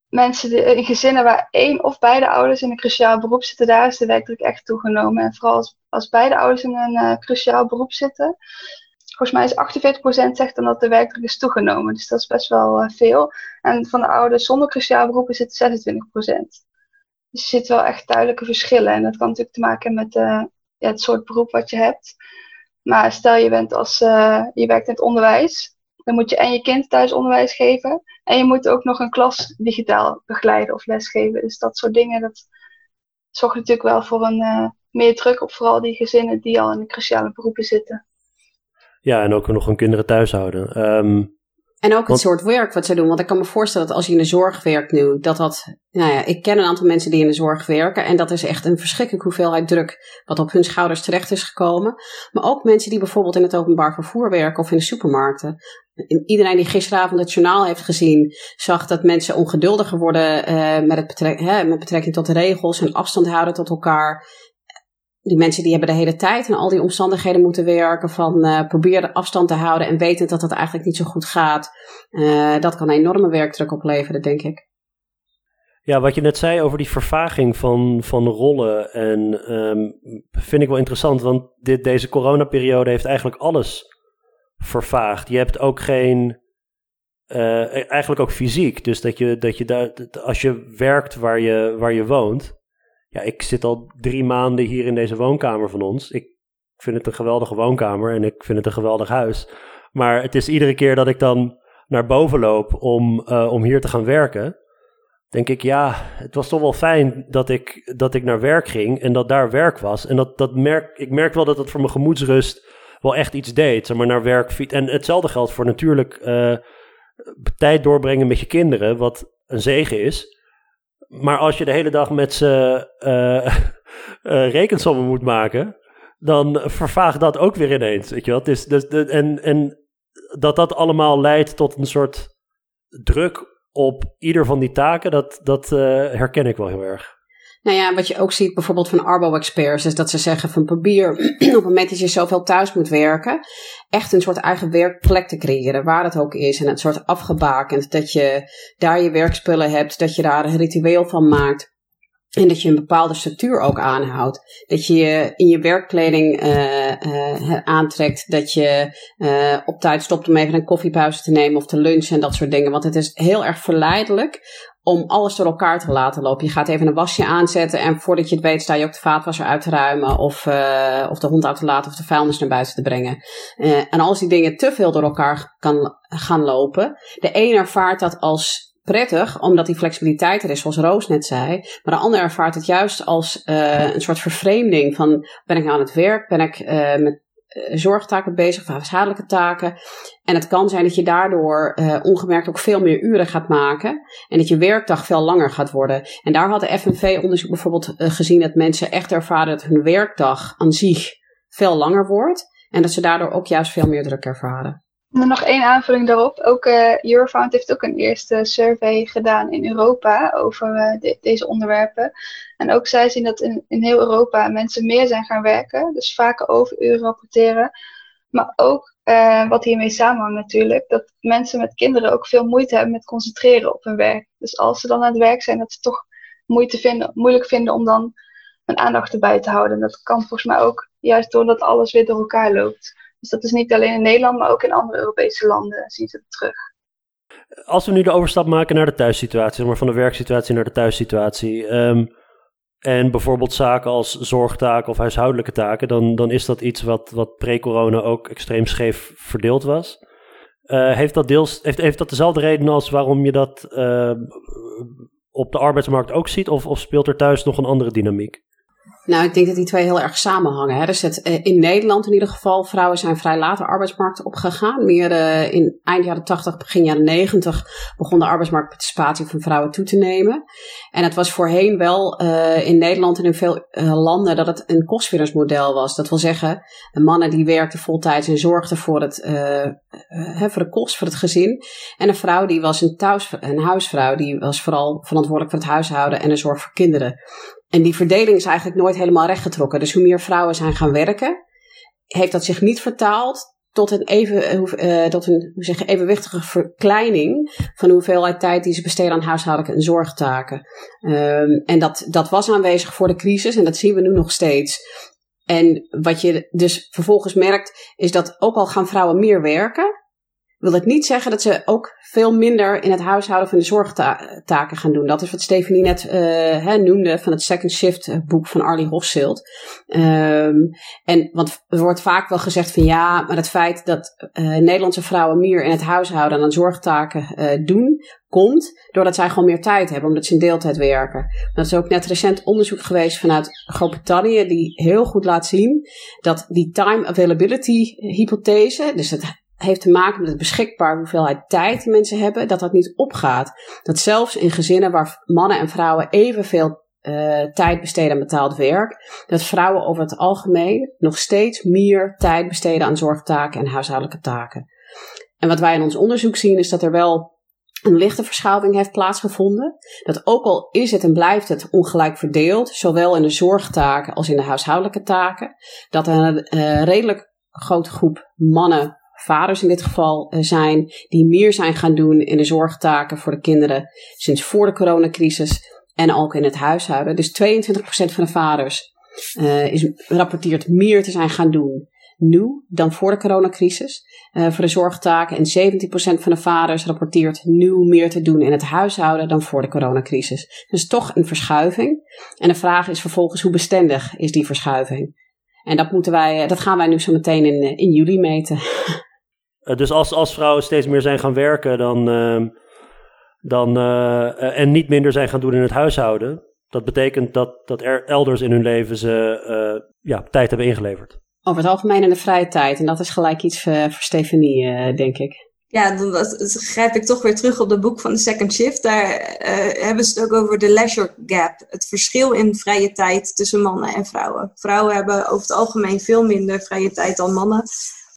Mensen in gezinnen waar één of beide ouders in een cruciaal beroep zitten, daar is de werkdruk echt toegenomen. En vooral als, als beide ouders in een uh, cruciaal beroep zitten, volgens mij is 48% zegt dan dat de werkdruk is toegenomen. Dus dat is best wel uh, veel. En van de ouders zonder cruciaal beroep is het 26%. Dus er zitten wel echt duidelijke verschillen. En dat kan natuurlijk te maken hebben met ja, het soort beroep wat je hebt. Maar stel je bent als je werkt in het onderwijs, dan moet je en je kind thuis onderwijs geven. En je moet ook nog een klas digitaal begeleiden of lesgeven. Dus dat soort dingen, dat zorgt natuurlijk wel voor een uh, meer druk op vooral die gezinnen die al in de cruciale beroepen zitten. Ja, en ook nog hun kinderen thuis houden. Um, en ook het soort werk wat ze doen. Want ik kan me voorstellen dat als je in de zorg werkt nu, dat dat. Nou ja, ik ken een aantal mensen die in de zorg werken. En dat is echt een verschrikkelijke hoeveelheid druk wat op hun schouders terecht is gekomen. Maar ook mensen die bijvoorbeeld in het openbaar vervoer werken of in de supermarkten. Iedereen die gisteravond het journaal heeft gezien, zag dat mensen ongeduldiger worden uh, met, het betrek, hè, met betrekking tot de regels en afstand houden tot elkaar die mensen die hebben de hele tijd in al die omstandigheden moeten werken van uh, probeer de afstand te houden en wetend dat dat eigenlijk niet zo goed gaat. Uh, dat kan enorme werkdruk opleveren, denk ik. Ja, wat je net zei over die vervaging van, van rollen en um, vind ik wel interessant, want dit, deze coronaperiode heeft eigenlijk alles vervaagd. Je hebt ook geen, uh, eigenlijk ook fysiek, dus dat je, dat je daar, als je werkt waar je, waar je woont, ja, ik zit al drie maanden hier in deze woonkamer van ons. Ik vind het een geweldige woonkamer en ik vind het een geweldig huis. Maar het is iedere keer dat ik dan naar boven loop om, uh, om hier te gaan werken, denk ik, ja, het was toch wel fijn dat ik, dat ik naar werk ging en dat daar werk was. En dat, dat merk, ik merk wel dat het voor mijn gemoedsrust wel echt iets deed. Maar naar werk. En hetzelfde geldt voor natuurlijk uh, tijd doorbrengen met je kinderen, wat een zegen is. Maar als je de hele dag met ze uh, rekensommen moet maken, dan vervaagt dat ook weer ineens. Weet je wel? Dus, de, en, en dat dat allemaal leidt tot een soort druk op ieder van die taken, dat, dat uh, herken ik wel heel erg. Nou ja, wat je ook ziet bijvoorbeeld van Arbo-experts, is dat ze zeggen van probeer op het moment dat je zoveel thuis moet werken, echt een soort eigen werkplek te creëren, waar het ook is. En een soort afgebakend, dat je daar je werkspullen hebt, dat je daar een ritueel van maakt. En dat je een bepaalde structuur ook aanhoudt. Dat je in je werkkleding uh, aantrekt. Dat je uh, op tijd stopt om even een koffiepauze te nemen of te lunchen en dat soort dingen. Want het is heel erg verleidelijk om alles door elkaar te laten lopen. Je gaat even een wasje aanzetten en voordat je het weet sta je ook de vaatwasser uit te ruimen of, uh, of de hond uit te laten of de vuilnis naar buiten te brengen. Uh, en als die dingen te veel door elkaar kan gaan lopen, de een ervaart dat als prettig, omdat die flexibiliteit er is, zoals Roos net zei. Maar de ander ervaart het juist als uh, een soort vervreemding van ben ik nou aan het werk, ben ik met eh, zorgtaken bezig, of huishoudelijke taken. En het kan zijn dat je daardoor uh, ongemerkt ook veel meer uren gaat maken. En dat je werkdag veel langer gaat worden. En daar had de FNV-onderzoek bijvoorbeeld uh, gezien dat mensen echt ervaren dat hun werkdag aan zich veel langer wordt. En dat ze daardoor ook juist veel meer druk ervaren. Nog één aanvulling daarop. Ook uh, Eurofound heeft ook een eerste survey gedaan in Europa over uh, deze onderwerpen. En ook zij zien dat in, in heel Europa mensen meer zijn gaan werken. Dus vaker overuren rapporteren. Maar ook, uh, wat hiermee samenhangt natuurlijk, dat mensen met kinderen ook veel moeite hebben met concentreren op hun werk. Dus als ze dan aan het werk zijn, dat ze toch moeite vinden, moeilijk vinden om dan hun aandacht erbij te houden. En dat kan volgens mij ook juist doordat alles weer door elkaar loopt. Dus dat is niet alleen in Nederland, maar ook in andere Europese landen zien ze het terug. Als we nu de overstap maken naar de thuissituatie, maar van de werksituatie naar de thuissituatie. Um, en bijvoorbeeld zaken als zorgtaken of huishoudelijke taken, dan, dan is dat iets wat, wat pre-corona ook extreem scheef verdeeld was. Uh, heeft, dat deels, heeft, heeft dat dezelfde reden als waarom je dat uh, op de arbeidsmarkt ook ziet? Of, of speelt er thuis nog een andere dynamiek? Nou, ik denk dat die twee heel erg samenhangen. Hè. Dus het, eh, in Nederland in ieder geval, vrouwen zijn vrij laat de arbeidsmarkt opgegaan. Meer uh, in eind jaren 80, begin jaren 90 begon de arbeidsmarktparticipatie van vrouwen toe te nemen. En het was voorheen wel uh, in Nederland en in veel landen dat het een kostwinnersmodel was. Dat wil zeggen, mannen die werkten voltijds en zorgden voor, het, voor de kost, voor het gezin. En een vrouw die was een, thuis, een huisvrouw, die was vooral verantwoordelijk voor het huishouden en de zorg voor kinderen. En die verdeling is eigenlijk nooit helemaal rechtgetrokken. Dus hoe meer vrouwen zijn gaan werken, heeft dat zich niet vertaald tot een, even, uh, tot een hoe zeg evenwichtige verkleining van de hoeveelheid tijd die ze besteden aan huishoudelijke en zorgtaken. Um, en dat, dat was aanwezig voor de crisis en dat zien we nu nog steeds. En wat je dus vervolgens merkt, is dat ook al gaan vrouwen meer werken, wil het niet zeggen dat ze ook veel minder in het huishouden van de zorgtaken gaan doen. Dat is wat Stephanie net uh, noemde van het Second Shift eh, boek van Arlie Hofschild. Um, en want er wordt vaak wel gezegd van ja, maar het feit dat uh, Nederlandse vrouwen meer in het huishouden aan zorgtaken doen, komt doordat zij gewoon meer tijd hebben, omdat ze in deeltijd werken. Dat is ook net recent onderzoek geweest vanuit Groot-Brittannië, die heel goed laat zien dat die time availability hypothese, dus het heeft te maken met het beschikbaar hoeveelheid tijd die mensen hebben, dat dat niet opgaat. Dat zelfs in gezinnen waar mannen en vrouwen evenveel uh, tijd besteden aan betaald werk, dat vrouwen over het algemeen nog steeds meer tijd besteden aan zorgtaken en huishoudelijke taken. En wat wij in ons onderzoek zien is dat er wel een lichte verschuiving heeft plaatsgevonden. Dat ook al is het en blijft het ongelijk verdeeld, zowel in de zorgtaken als in de huishoudelijke taken, dat een uh, redelijk grote groep mannen vaders in dit geval eh, zijn, die meer zijn gaan doen in de zorgtaken voor de kinderen sinds voor de coronacrisis en ook in het huishouden. Dus 22% van de vaders uh, is, rapporteert meer te zijn gaan doen nu dan voor de coronacrisis uh, voor de zorgtaken. En 17% van de vaders rapporteert nu meer te doen in het huishouden dan voor de coronacrisis. Dus toch een verschuiving. En de vraag is vervolgens hoe bestendig is die verschuiving? En dat, moeten wij, dat gaan wij nu zo meteen in, in juli meten. Eh, dus als, als vrouwen steeds meer zijn gaan werken dan, uh, dan, uh, en niet minder zijn gaan doen in het huishouden, dat betekent dat, dat er elders in hun leven ze ja, tijd hebben ingeleverd. Over het algemeen in de vrije tijd. En dat is gelijk iets voor, voor Stefanie, denk ik. Ja, dan dat, grijp ik toch weer terug op het boek van de Second Shift. Daar hebben ze het ook over de leisure gap. Het verschil in vrije tijd tussen mannen en vrouwen. Vrouwen hebben over het algemeen veel minder vrije tijd dan mannen.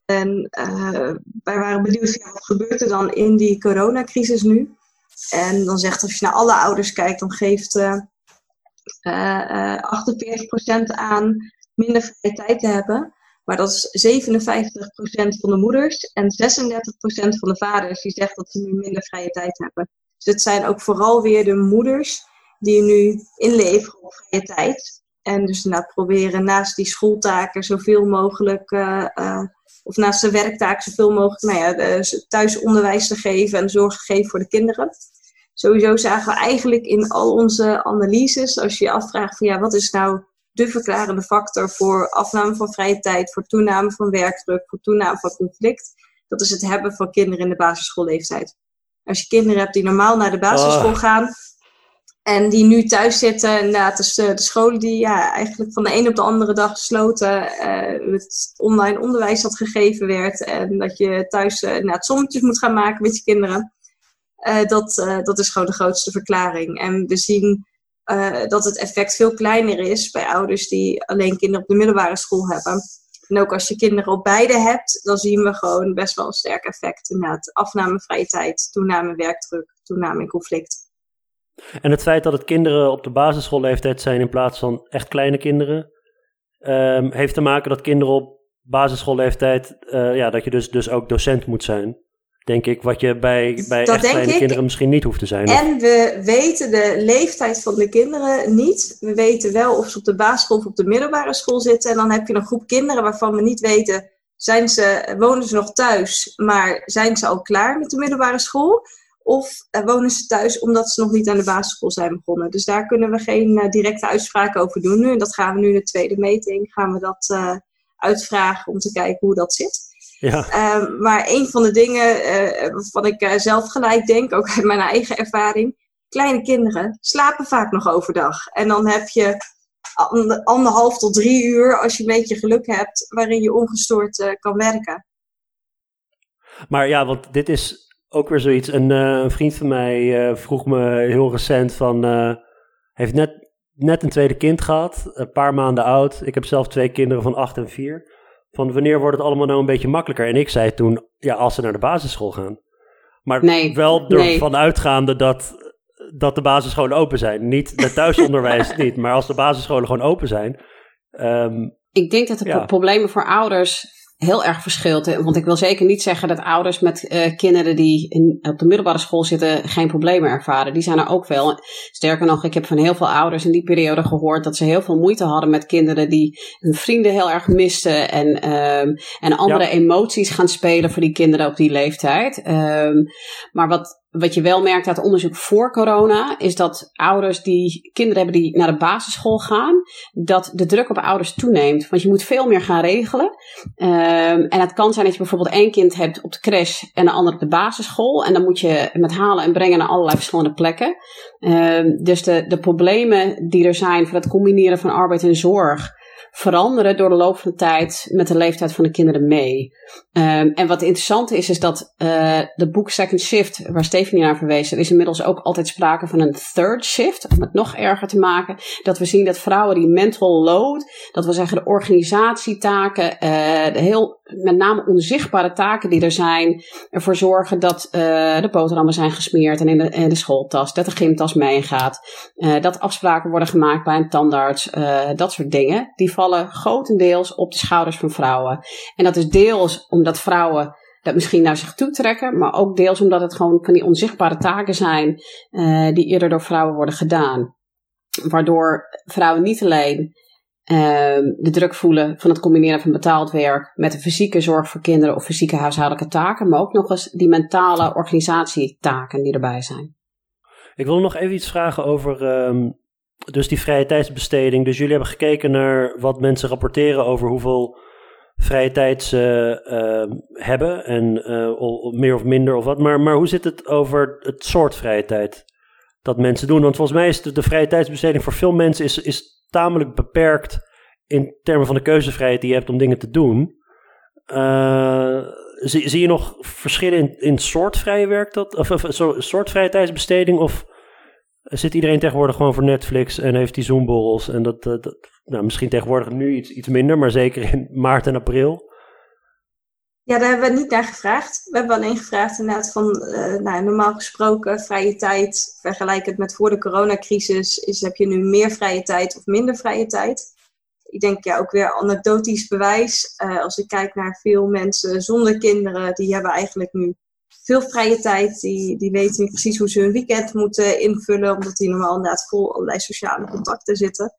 En uh, wij waren benieuwd, ja, wat gebeurt er dan in die coronacrisis nu? En dan zegt, als je naar alle ouders kijkt, dan geeft uh, uh, 48% aan minder vrije tijd te hebben. Maar dat is 57% van de moeders en 36% van de vaders die zegt dat ze nu minder vrije tijd hebben. Dus het zijn ook vooral weer de moeders die nu inleveren op vrije tijd. En dus inderdaad proberen naast die schooltaken zoveel mogelijk, uh, uh, of naast de werktaken zoveel mogelijk nou ja, thuisonderwijs te geven en zorg te geven voor de kinderen. Sowieso zagen we eigenlijk in al onze analyses, als je je afvraagt van ja, wat is nou de verklarende factor voor afname van vrije tijd, voor toename van werkdruk, voor toename van conflict, dat is het hebben van kinderen in de basisschoolleeftijd. Als je kinderen hebt die normaal naar de basisschool oh. gaan, en die nu thuis zitten, dus de, de scholen die ja, eigenlijk van de een op de andere dag gesloten, uh, het online onderwijs dat gegeven werd. En dat je thuis uh, inderdaad sommetjes moet gaan maken met je kinderen. Uh, dat, dat is gewoon de grootste verklaring. En we zien dat het effect veel kleiner is bij ouders die alleen kinderen op de middelbare school hebben. En ook als je kinderen op beide hebt, dan zien we gewoon best wel een sterk effect. Inderdaad, afname vrije tijd, toename werkdruk, toename in conflict. En het feit dat het kinderen op de basisschoolleeftijd zijn in plaats van echt kleine kinderen, um, heeft te maken dat kinderen op basisschoolleeftijd, uh, ja, dat je dus, dus ook docent moet zijn. Denk ik, wat je bij, bij echt kleine kinderen misschien niet hoeft te zijn. En we weten de leeftijd van de kinderen niet. We weten wel of ze op de basisschool of op de middelbare school zitten. En dan heb je een groep kinderen waarvan we niet weten, zijn ze, wonen ze nog thuis, maar zijn ze al klaar met de middelbare school? Of uh, wonen ze thuis omdat ze nog niet aan de basisschool zijn begonnen. Dus daar kunnen we geen uh, directe uitspraken over doen nu. En dat gaan we nu in de tweede meting gaan we dat uh, uitvragen om te kijken hoe dat zit. Ja. Ehm, maar een van de dingen waarvan ik zelf gelijk denk, ook uit mijn eigen ervaring. Kleine kinderen slapen vaak nog overdag. En dan heb je anderhalf tot drie uur, als je een beetje geluk hebt, waarin je ongestoord kan werken. Maar ja, want dit is ook weer zoiets. Een, uh, een vriend van mij uh, vroeg me heel recent van... Uh, heeft net, net een tweede kind gehad, een paar maanden oud. Ik heb zelf twee kinderen van acht en vier. Van wanneer wordt het allemaal nou een beetje makkelijker? En ik zei toen, ja, als ze naar de basisschool gaan. Maar nee, wel ervan nee. uitgaande dat, dat de basisscholen open zijn. Niet het thuisonderwijs niet, maar als de basisscholen gewoon open zijn... Um, ik denk dat de ja. problemen voor ouders heel erg verschilt. Want ik wil zeker niet zeggen dat ouders met uh, kinderen die in, op de middelbare school zitten geen problemen ervaren. Die zijn er ook wel. Sterker nog, ik heb van heel veel ouders in die periode gehoord dat ze heel veel moeite hadden met kinderen die hun vrienden heel erg misten en, um, en andere ja. emoties gaan spelen voor die kinderen op die leeftijd. Um, maar wat, wat je wel merkt uit onderzoek voor corona, is dat ouders die kinderen hebben die naar de basisschool gaan, dat de druk op ouders toeneemt. Want je moet veel meer gaan regelen. Um, en het kan zijn dat je bijvoorbeeld één kind hebt op de crash en een ander op de basisschool. En dan moet je met halen en brengen naar allerlei verschillende plekken. Um, dus de, de problemen die er zijn voor het combineren van arbeid en zorg veranderen door de loop van de tijd met de leeftijd van de kinderen mee. Um, en wat interessant is, is dat uh, de boek Second Shift, waar Stephanie naar verwees, er is inmiddels ook altijd sprake van een third shift, om het nog erger te maken. Dat we zien dat vrouwen die mental load, dat we zeggen de organisatietaken, uh, de heel met name onzichtbare taken die er zijn, ervoor zorgen dat uh, de boterhammen zijn gesmeerd en in de, in de schooltas, dat de gymtas meegaat, uh, dat afspraken worden gemaakt bij een tandarts, uh, dat soort dingen. Die vallen grotendeels op de schouders van vrouwen. En dat is deels omdat vrouwen dat misschien naar zich toe trekken, maar ook deels omdat het gewoon van die onzichtbare taken zijn die eerder door vrouwen worden gedaan. Waardoor vrouwen niet alleen de druk voelen van het combineren van betaald werk met de fysieke zorg voor kinderen of fysieke huishoudelijke taken, maar ook nog eens die mentale organisatietaken die erbij zijn. Ik wil nog even iets vragen over um, dus die vrije tijdsbesteding. Dus jullie hebben gekeken naar wat mensen rapporteren over hoeveel vrije tijd ze uh, hebben en uh, meer of minder of wat. Maar, maar hoe zit het over het soort vrije tijd dat mensen doen? Want volgens mij is de, de vrije tijdsbesteding voor veel mensen is, is tamelijk beperkt in termen van de keuzevrijheid die je hebt om dingen te doen. Uh, zie, je nog verschillen in, in soort vrije werk dat, of, of vrije tijdsbesteding? Of zit iedereen tegenwoordig gewoon voor Netflix en heeft die Zoomborrels? En dat, dat, dat nou, misschien tegenwoordig nu iets, iets minder, maar zeker in maart en april. Ja, daar hebben we niet naar gevraagd. We hebben alleen gevraagd inderdaad van, uh, nou, normaal gesproken vrije tijd, vergelijkend met voor de coronacrisis, is, heb je nu meer vrije tijd of minder vrije tijd? Ik denk ja, ook weer anekdotisch bewijs. Uh, als ik kijk naar veel mensen zonder kinderen, die hebben eigenlijk nu veel vrije tijd. Die, die weten niet precies hoe ze hun weekend moeten invullen, omdat die normaal inderdaad vol allerlei sociale contacten zitten.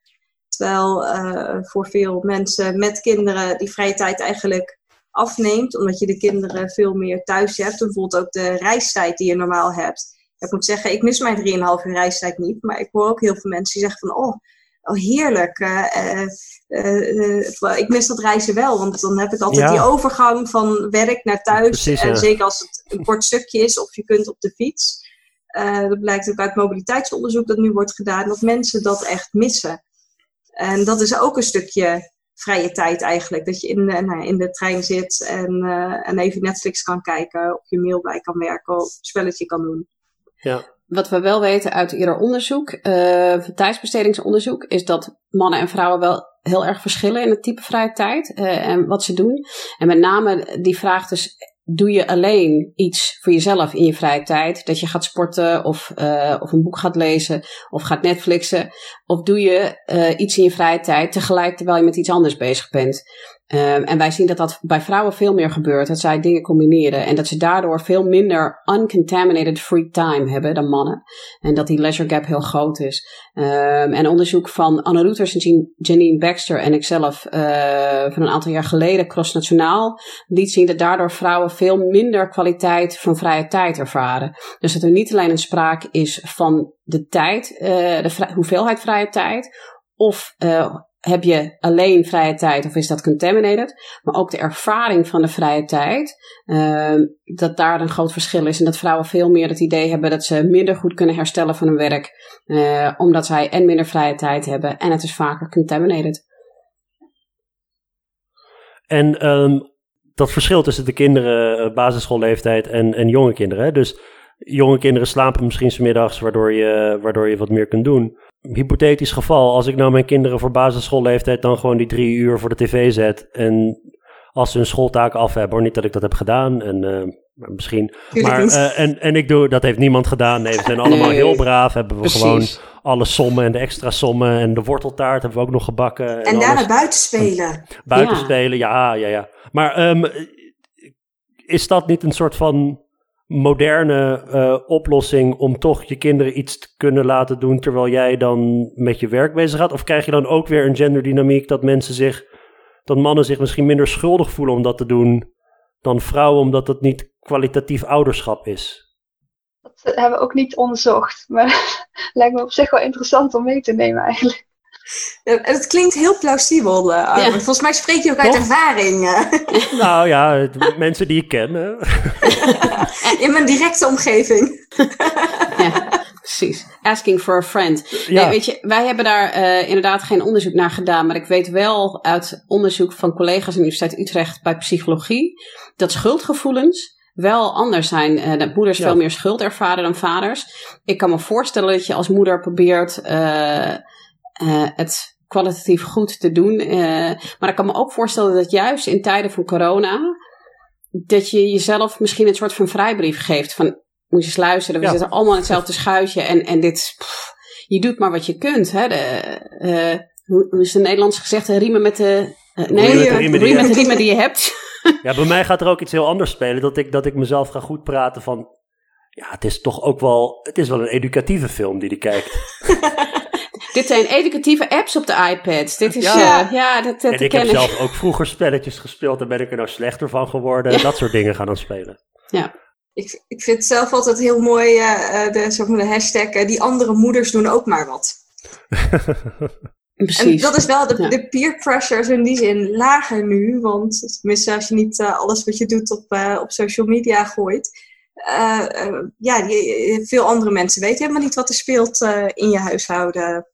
Terwijl uh, voor veel mensen met kinderen die vrije tijd eigenlijk afneemt, omdat je de kinderen veel meer thuis hebt. Bijvoorbeeld ook de reistijd die je normaal hebt. Ik moet zeggen, ik mis mijn 3,5 uur reistijd niet, maar ik hoor ook heel veel mensen die zeggen van, oh, oh heerlijk. Uh, uh, ik mis dat reizen wel, want dan heb ik altijd die overgang van werk naar thuis. en zeker als het een kort stukje is of je kunt op de fiets. dat blijkt ook uit mobiliteitsonderzoek dat nu wordt gedaan, dat mensen dat echt missen. En dat is ook een stukje vrije tijd eigenlijk. Dat je in de, nou, in de trein zit en, en even Netflix kan kijken, op je mail bij kan werken, of een spelletje kan doen. Ja. Wat we wel weten uit ieder onderzoek, uh, tijdsbestedingsonderzoek, is dat mannen en vrouwen wel heel erg verschillen in het type vrije tijd uh, en wat ze doen. En met name die vraag dus, doe je alleen iets voor jezelf in je vrije tijd? Dat je gaat sporten of, uh, of een boek gaat lezen of gaat Netflixen? Of doe je iets in je vrije tijd tegelijk terwijl je met iets anders bezig bent? Um, en wij zien dat dat bij vrouwen veel meer gebeurt, dat zij dingen combineren en dat ze daardoor veel minder uncontaminated free time hebben dan mannen. En dat die leisure gap heel groot is. Um, en onderzoek van Anne Routers en Janine Baxter en ikzelf uh, van een aantal jaar geleden, crossnationaal, liet zien dat daardoor vrouwen veel minder kwaliteit van vrije tijd ervaren. Dus dat er niet alleen een sprake is van de tijd, uh, de hoeveelheid vrije tijd, of uh, heb je alleen vrije tijd of is dat contaminated? Maar ook de ervaring van de vrije tijd, uh, dat daar een groot verschil is. En dat vrouwen veel meer het idee hebben dat ze minder goed kunnen herstellen van hun werk, uh, omdat zij en minder vrije tijd hebben en het is vaker contaminated. En um, dat verschil tussen de kinderen, eh, basisschoolleeftijd en, en jonge kinderen. Dus jonge kinderen slapen misschien smiddags, waardoor je, waardoor je wat meer kunt doen hypothetisch geval, als ik nou mijn kinderen voor basisschoolleeftijd dan gewoon die drie uur voor de tv zet en als ze hun schooltaken af hebben, hoor, niet dat ik dat heb gedaan en uh, misschien, maar uh, en, en ik doe, dat heeft niemand gedaan, nee, we zijn allemaal heel braaf, hebben we gewoon alle sommen en de extra sommen en de worteltaart hebben we ook nog gebakken. En, en daarna buiten spelen. Buiten ja. spelen, ja, ja, ja. Maar um, is dat niet een soort van moderne uh, oplossing om toch je kinderen iets te kunnen laten doen terwijl jij dan met je werk bezig gaat? Of krijg je dan ook weer een genderdynamiek dat mensen zich, dat mannen zich misschien minder schuldig voelen om dat te doen dan vrouwen, omdat het niet kwalitatief ouderschap is? Dat hebben we ook niet onderzocht, maar lijkt me op zich wel interessant om mee te nemen eigenlijk. Het klinkt heel plausibel, uh, Volgens mij spreek je ook uit ervaring. Nou ja, mensen die ik ken. In mijn directe omgeving. ja, precies. Asking for a friend. Ja. Nee, weet je, wij hebben daar uh, inderdaad geen onderzoek naar gedaan. Maar ik weet wel uit onderzoek van collega's aan de Universiteit Utrecht bij psychologie. dat schuldgevoelens wel anders zijn. Uh, dat moeders ja. veel meer schuld ervaren dan vaders. Ik kan me voorstellen dat je als moeder probeert uh, het kwalitatief goed te doen. Uh, maar ik kan me ook voorstellen dat juist in tijden van corona, dat je jezelf misschien een soort van vrijbrief geeft. Van, moet je eens luisteren, we ja. zitten allemaal in hetzelfde schuitje en, en dit, pff, je doet maar wat je kunt. Hè? De, uh, hoe is het Nederlands gezegd? Riemen met de, nee, riemen, riemen, riemen, met de riemen die je hebt. Ja, bij mij gaat er ook iets heel anders spelen. Dat ik, dat ik mezelf ga goed praten van, ja, het is toch ook wel, het is wel een educatieve film die die kijkt. Dit zijn educatieve apps op de iPads. Dit is, ja, uh, ja dat, dat En ik heb ik. zelf ook vroeger spelletjes gespeeld. Daar ben ik er nou slechter van geworden. Ja. Dat soort dingen gaan dan spelen. Ja. Ik, ik vind het zelf altijd heel mooi, uh, de, zeg maar de hashtag, uh, die andere moeders doen ook maar wat. Precies. En dat is wel, de, ja. de peer pressure is in die zin lager nu. Want tenminste, als je niet alles wat je doet op, op social media gooit. Ja, die, veel andere mensen weten helemaal niet wat er speelt in je huishouden.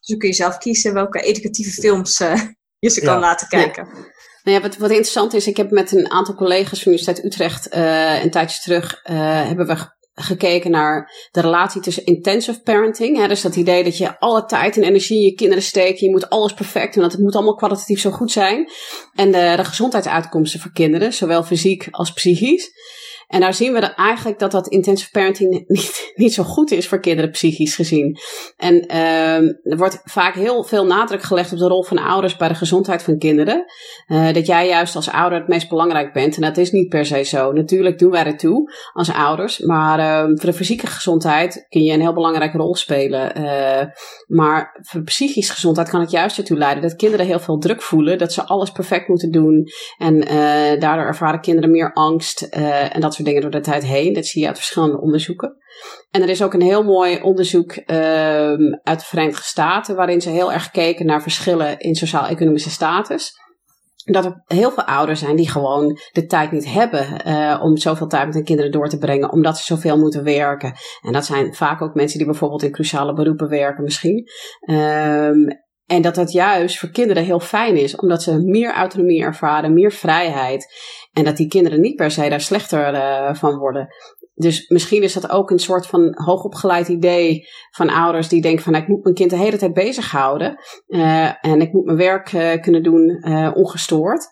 Dus dan kun je zelf kiezen welke educatieve films uh, je ze kan ja. laten kijken. Ja. Nou ja, wat, wat interessant is, ik heb met een aantal collega's van de Universiteit Utrecht uh, een tijdje terug uh, hebben we gekeken naar de relatie tussen intensive parenting. Hè, dus dat idee dat je alle tijd en energie in je kinderen steekt. Je moet alles perfect doen, want het moet allemaal kwalitatief zo goed zijn. En de, de gezondheidsuitkomsten voor kinderen, zowel fysiek als psychisch. En daar zien we eigenlijk dat dat intensive parenting niet, niet zo goed is voor kinderen psychisch gezien. En uh, er wordt vaak heel veel nadruk gelegd op de rol van ouders bij de gezondheid van kinderen. Uh, dat jij juist als ouder het meest belangrijk bent. En dat is niet per se zo. Natuurlijk doen wij er toe als ouders. Maar uh, voor de fysieke gezondheid kun je een heel belangrijke rol spelen. Uh, maar voor psychische gezondheid kan het juist ertoe leiden dat kinderen heel veel druk voelen. Dat ze alles perfect moeten doen. En daardoor ervaren kinderen meer angst. en dat dingen door de tijd heen. Dat zie je uit verschillende onderzoeken. En er is ook een heel mooi onderzoek uh, uit de Verenigde Staten, waarin ze heel erg keken naar verschillen in sociaal-economische status. Dat er heel veel ouders zijn die gewoon de tijd niet hebben uh, om zoveel tijd met hun kinderen door te brengen, omdat ze zoveel moeten werken. En dat zijn vaak ook mensen die bijvoorbeeld in cruciale beroepen werken, misschien. Um, en dat dat juist voor kinderen heel fijn is, omdat ze meer autonomie ervaren, meer vrijheid. En dat die kinderen niet per se daar slechter uh, van worden. Dus misschien is dat ook een soort van hoogopgeleid idee van ouders die denken van nou, ik moet mijn kind de hele tijd bezighouden uh, en ik moet mijn werk uh, kunnen doen ongestoord.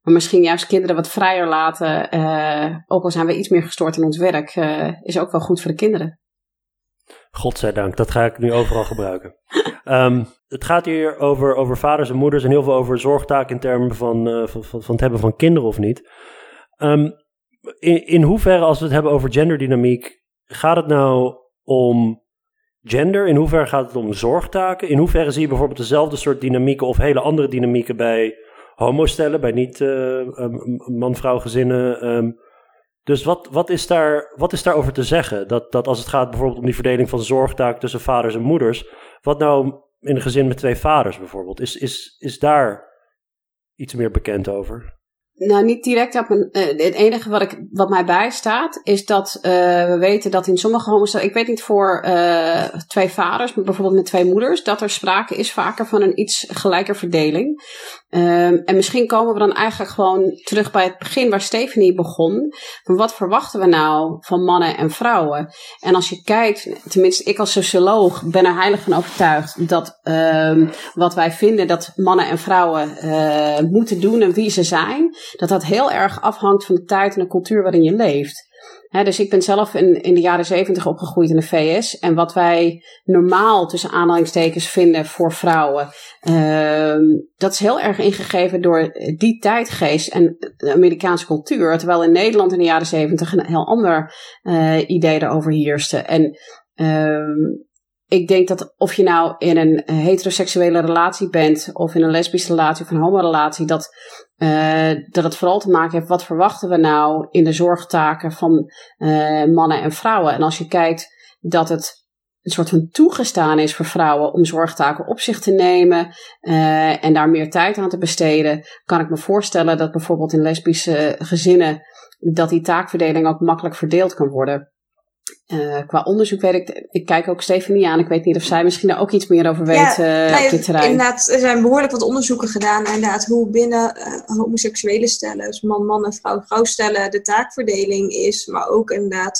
Maar misschien juist kinderen wat vrijer laten, ook al zijn we iets meer gestoord in ons werk, is ook wel goed voor de kinderen. Godzijdank, dat ga ik nu overal gebruiken. um, het gaat hier over, over vaders en moeders en heel veel over zorgtaken in termen van, van, van, het hebben van kinderen of niet. Um, in, in hoeverre, als we het hebben over genderdynamiek, gaat het nou om gender? In hoeverre gaat het om zorgtaken? In hoeverre zie je bijvoorbeeld dezelfde soort dynamieken of hele andere dynamieken bij homostellen, bij niet uh, man-vrouw gezinnen? Um, dus wat, wat, is daar, wat is daarover te zeggen? Dat, dat als het gaat bijvoorbeeld om die verdeling van zorgtaak tussen vaders en moeders, wat nou in een gezin met twee vaders bijvoorbeeld? Is, is, is daar iets meer bekend over? Nou, niet direct op. Uh, het enige wat, ik, wat mij bijstaat is dat uh, we weten dat in sommige homostellen. Ik weet niet voor uh, twee vaders, maar bijvoorbeeld met twee moeders, dat er sprake is vaker van een iets gelijker verdeling. Um, en misschien komen we dan eigenlijk gewoon terug bij het begin waar Stephanie begon. Van wat verwachten we nou van mannen en vrouwen? En als je kijkt, tenminste, ik als socioloog ben er heilig van overtuigd dat um, wat wij vinden dat mannen en vrouwen moeten doen en wie ze zijn dat dat heel erg afhangt van de tijd en de cultuur waarin je leeft. Dus ik ben zelf in, in de jaren zeventig opgegroeid in de VS. En wat wij normaal tussen aanhalingstekens vinden voor vrouwen, uh, dat is heel erg ingegeven door die tijdgeest en de Amerikaanse cultuur. Terwijl in Nederland in de jaren zeventig een heel ander uh, idee erover heerste. En uh, ik denk dat of je nou in een heteroseksuele relatie bent, of in een lesbische relatie of een homorelatie, dat, uh, dat het vooral te maken heeft wat verwachten we nou in de zorgtaken van uh, mannen en vrouwen. En als je kijkt dat het een soort van toegestaan is voor vrouwen om zorgtaken op zich te nemen en daar meer tijd aan te besteden, kan ik me voorstellen dat bijvoorbeeld in lesbische gezinnen dat die taakverdeling ook makkelijk verdeeld kan worden. Uh, qua onderzoek weet ik, ik kijk ook Stefanie aan. Ik weet niet of zij misschien daar ook iets meer over weet ja, uh, op dit terrein. Inderdaad, er zijn behoorlijk wat onderzoeken gedaan. Inderdaad, hoe binnen uh, homoseksuele stellen, dus man, man en vrouw, vrouw stellen, de taakverdeling is. Maar ook inderdaad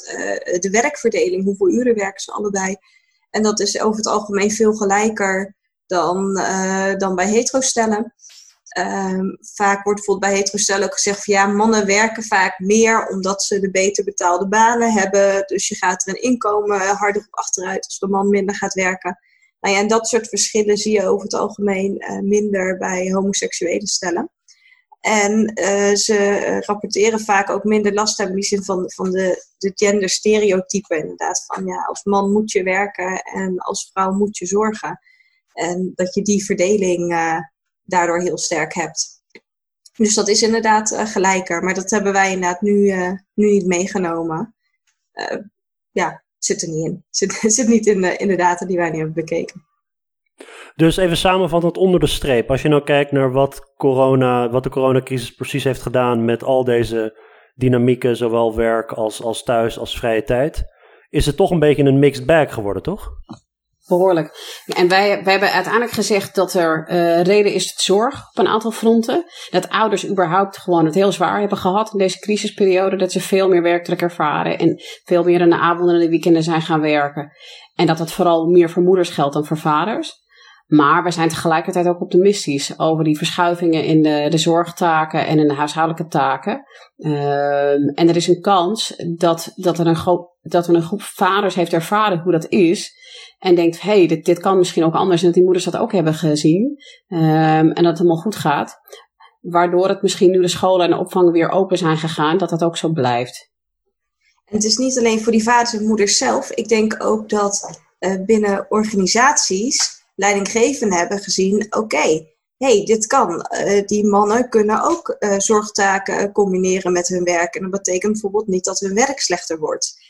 de werkverdeling. Hoeveel uren werken ze allebei? En dat is over het algemeen veel gelijker dan, dan bij hetero-stellen. Um, vaak wordt bijvoorbeeld bij heterostellen ook gezegd van ja, mannen werken vaak meer omdat ze de beter betaalde banen hebben. Dus je gaat er een inkomen harder op achteruit als de man minder gaat werken. Nou ja, en dat soort verschillen zie je over het algemeen uh, minder bij homoseksuele stellen. En uh, ze rapporteren vaak ook minder last hebben in die zin van, van de, de genderstereotypen inderdaad. Van ja, als man moet je werken en als vrouw moet je zorgen. En dat je die verdeling uh, daardoor heel sterk hebt. Dus dat is inderdaad uh, gelijker. Maar dat hebben wij inderdaad nu, uh, nu niet meegenomen. Uh, ja, zit er niet in. Zit, zit niet in de, in de data die wij nu hebben bekeken. Dus even samenvattend onder de streep. Als je nou kijkt naar wat, corona, wat de coronacrisis precies heeft gedaan met al deze dynamieken, zowel werk als, als thuis als vrije tijd, is het toch een beetje een mixed bag geworden, toch? En wij, wij hebben uiteindelijk gezegd dat er uh, reden is tot zorg op een aantal fronten. Dat ouders überhaupt gewoon het heel zwaar hebben gehad in deze crisisperiode. Dat ze veel meer werkdruk ervaren en veel meer in de avonden en de weekenden zijn gaan werken. En dat dat vooral meer voor moeders geldt dan voor vaders. Maar we zijn tegelijkertijd ook optimistisch over die verschuivingen in de, de zorgtaken en in de huishoudelijke taken. Ehm, en er is een kans dat, dat, er een dat er een groep vaders heeft ervaren hoe dat is. En denkt, hé, hey, dit, dit kan misschien ook anders. En dat die moeders dat ook hebben gezien. Ehm, en dat het allemaal goed gaat. Waardoor het misschien nu de scholen en de opvang weer open zijn gegaan, dat dat ook zo blijft. En het is niet alleen voor die vaders en moeders zelf. Ik denk ook dat uh, binnen organisaties leidinggevenden hebben gezien, oké, hey, dit kan. Uh, die mannen kunnen ook uh, zorgtaken combineren met hun werk. En dat betekent bijvoorbeeld niet dat hun werk slechter wordt.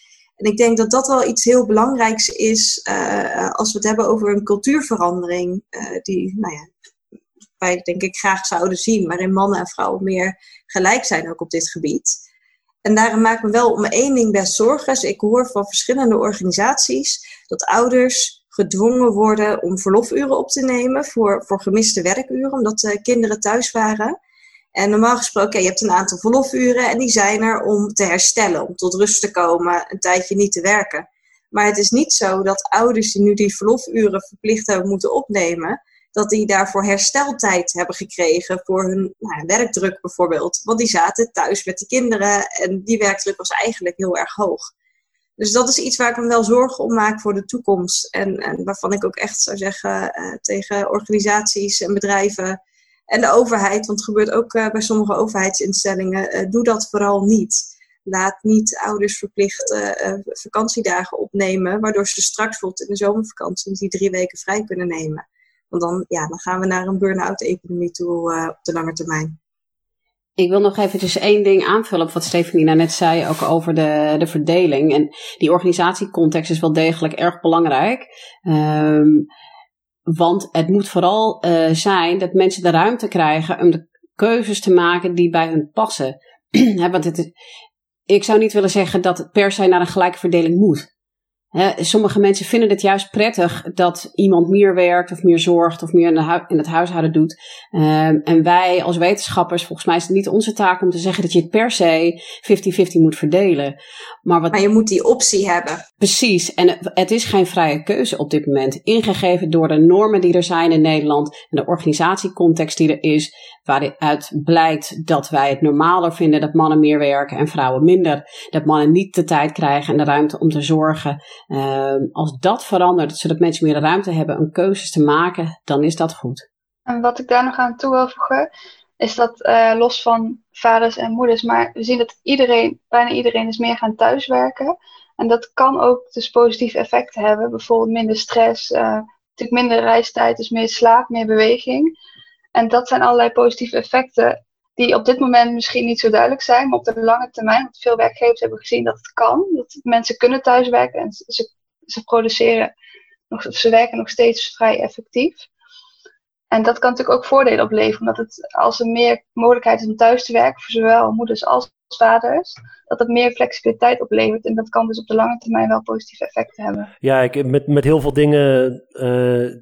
En ik denk dat dat wel iets heel belangrijks is uh, als we het hebben over een cultuurverandering, die nou ja, wij denk ik graag zouden zien, waarin mannen en vrouwen meer gelijk zijn ook op dit gebied. En daarom maakt me wel om één ding best zorgen. Dus ik hoor van verschillende organisaties dat ouders gedwongen worden om verlofuren op te nemen voor, voor gemiste werkuren, omdat de kinderen thuis waren. En normaal gesproken, je hebt een aantal verlofuren en die zijn er om te herstellen, om tot rust te komen, een tijdje niet te werken. Maar het is niet zo dat ouders die nu die verlofuren verplicht hebben moeten opnemen, dat die daarvoor hersteltijd hebben gekregen voor hun nou, werkdruk bijvoorbeeld. Want die zaten thuis met de kinderen en die werkdruk was eigenlijk heel erg hoog. Dus dat is iets waar ik me wel zorgen om maak voor de toekomst. En, en waarvan ik ook echt zou zeggen uh, tegen organisaties en bedrijven en de overheid, want het gebeurt ook uh, bij sommige overheidsinstellingen, uh, doe dat vooral niet. Laat niet ouders verplicht vakantiedagen opnemen, waardoor ze straks bijvoorbeeld in de zomervakantie die drie weken vrij kunnen nemen. Want dan, ja, dan gaan we naar een burn-out-economie toe op de lange termijn. Ik wil nog eventjes één ding aanvullen op wat Stefanie nou net zei, ook over de, de verdeling. En die organisatiecontext is wel degelijk erg belangrijk. Um, want het moet vooral uh, zijn dat mensen de ruimte krijgen om de keuzes te maken die bij hun passen. want het is, ik zou niet willen zeggen dat het per se naar een gelijke verdeling moet sommige mensen vinden het juist prettig dat iemand meer werkt of meer zorgt of meer in, in het huishouden doet. Um, en wij als wetenschappers, volgens mij is het niet onze taak om te zeggen dat je het per se 50-50 moet verdelen. Maar, wat, maar je moet die optie hebben. Precies. En het is geen vrije keuze op dit moment. Ingegeven door de normen die er zijn in Nederland en de organisatiecontext die er is, waaruit blijkt dat wij het normaler vinden dat mannen meer werken en vrouwen minder. Dat mannen niet de tijd krijgen en de ruimte om te zorgen. Uh, als dat verandert, zodat mensen meer ruimte hebben om keuzes te maken, dan is dat goed. En wat ik daar nog aan toe wil voegen, is dat uh, los van vaders en moeders, maar we zien dat iedereen, bijna iedereen is meer gaan thuiswerken. En dat kan ook dus positieve effecten hebben. Bijvoorbeeld minder stress, uh, natuurlijk minder reistijd, dus meer slaap, meer beweging. En dat zijn allerlei positieve effecten die op dit moment misschien niet zo duidelijk zijn, maar op de lange termijn, want veel werkgevers hebben gezien dat het kan. Dat mensen kunnen thuiswerken en ze, ze produceren, nog, ze werken nog steeds vrij effectief. En dat kan natuurlijk ook voordelen opleveren, omdat het, als er meer mogelijkheid is om thuis te werken, voor zowel moeders als vaders, dat het meer flexibiliteit oplevert. En dat kan dus op de lange termijn wel positieve effecten hebben. Ja, ik, met, met heel veel dingen uh,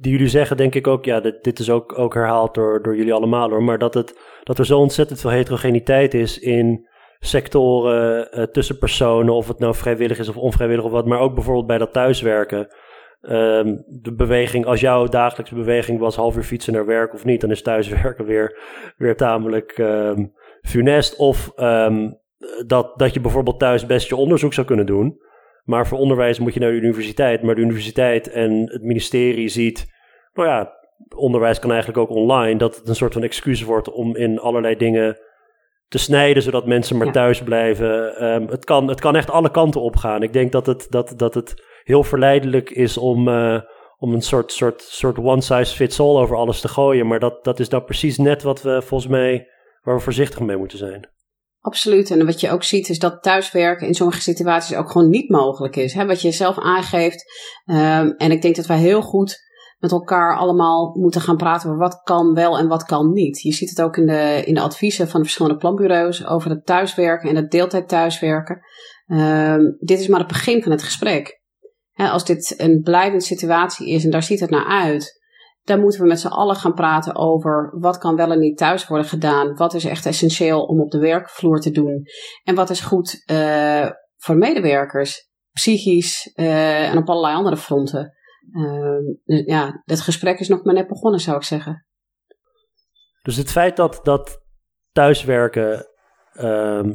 die jullie zeggen, denk ik ook, ja, dit, is ook, ook herhaald door, door jullie allemaal hoor, maar dat, het, dat er zo ontzettend veel heterogeniteit is in sectoren, uh, tussen personen, of het nou vrijwillig is of onvrijwillig of wat, maar ook bijvoorbeeld bij dat thuiswerken. Um, de beweging, als jouw dagelijkse beweging was half uur fietsen naar werk of niet, dan is thuiswerken weer, weer tamelijk um, funest. Of um, dat, dat je bijvoorbeeld thuis best je onderzoek zou kunnen doen. Maar voor onderwijs moet je naar de universiteit. Maar de universiteit en het ministerie ziet, nou ja, onderwijs kan eigenlijk ook online. Dat het een soort van excuus wordt om in allerlei dingen te snijden, zodat mensen maar thuis blijven. Um, het, kan, het kan echt alle kanten opgaan. Ik denk dat het, dat, dat het heel verleidelijk is om, uh, om een soort, soort, soort one size fits all over alles te gooien. Maar dat, dat is dan precies net wat we volgens mij, waar we voorzichtig mee moeten zijn. Absoluut. En wat je ook ziet is dat thuiswerken in sommige situaties ook gewoon niet mogelijk is. Hè? Wat je zelf aangeeft. Um, en ik denk dat wij heel goed met elkaar allemaal moeten gaan praten over wat kan wel en wat kan niet. Je ziet het ook in de, in de adviezen van de verschillende planbureaus over het thuiswerken en het deeltijd thuiswerken. Um, dit is maar het begin van het gesprek. als dit een blijvende situatie is en daar ziet het naar uit, dan moeten we met z'n allen gaan praten over wat kan wel en niet thuis worden gedaan. Wat is echt essentieel om op de werkvloer te doen. En wat is goed uh, voor medewerkers, psychisch uh, en op allerlei andere fronten. dus ja, het gesprek is nog maar net begonnen, zou ik zeggen. Dus het feit dat, dat thuiswerken ehm,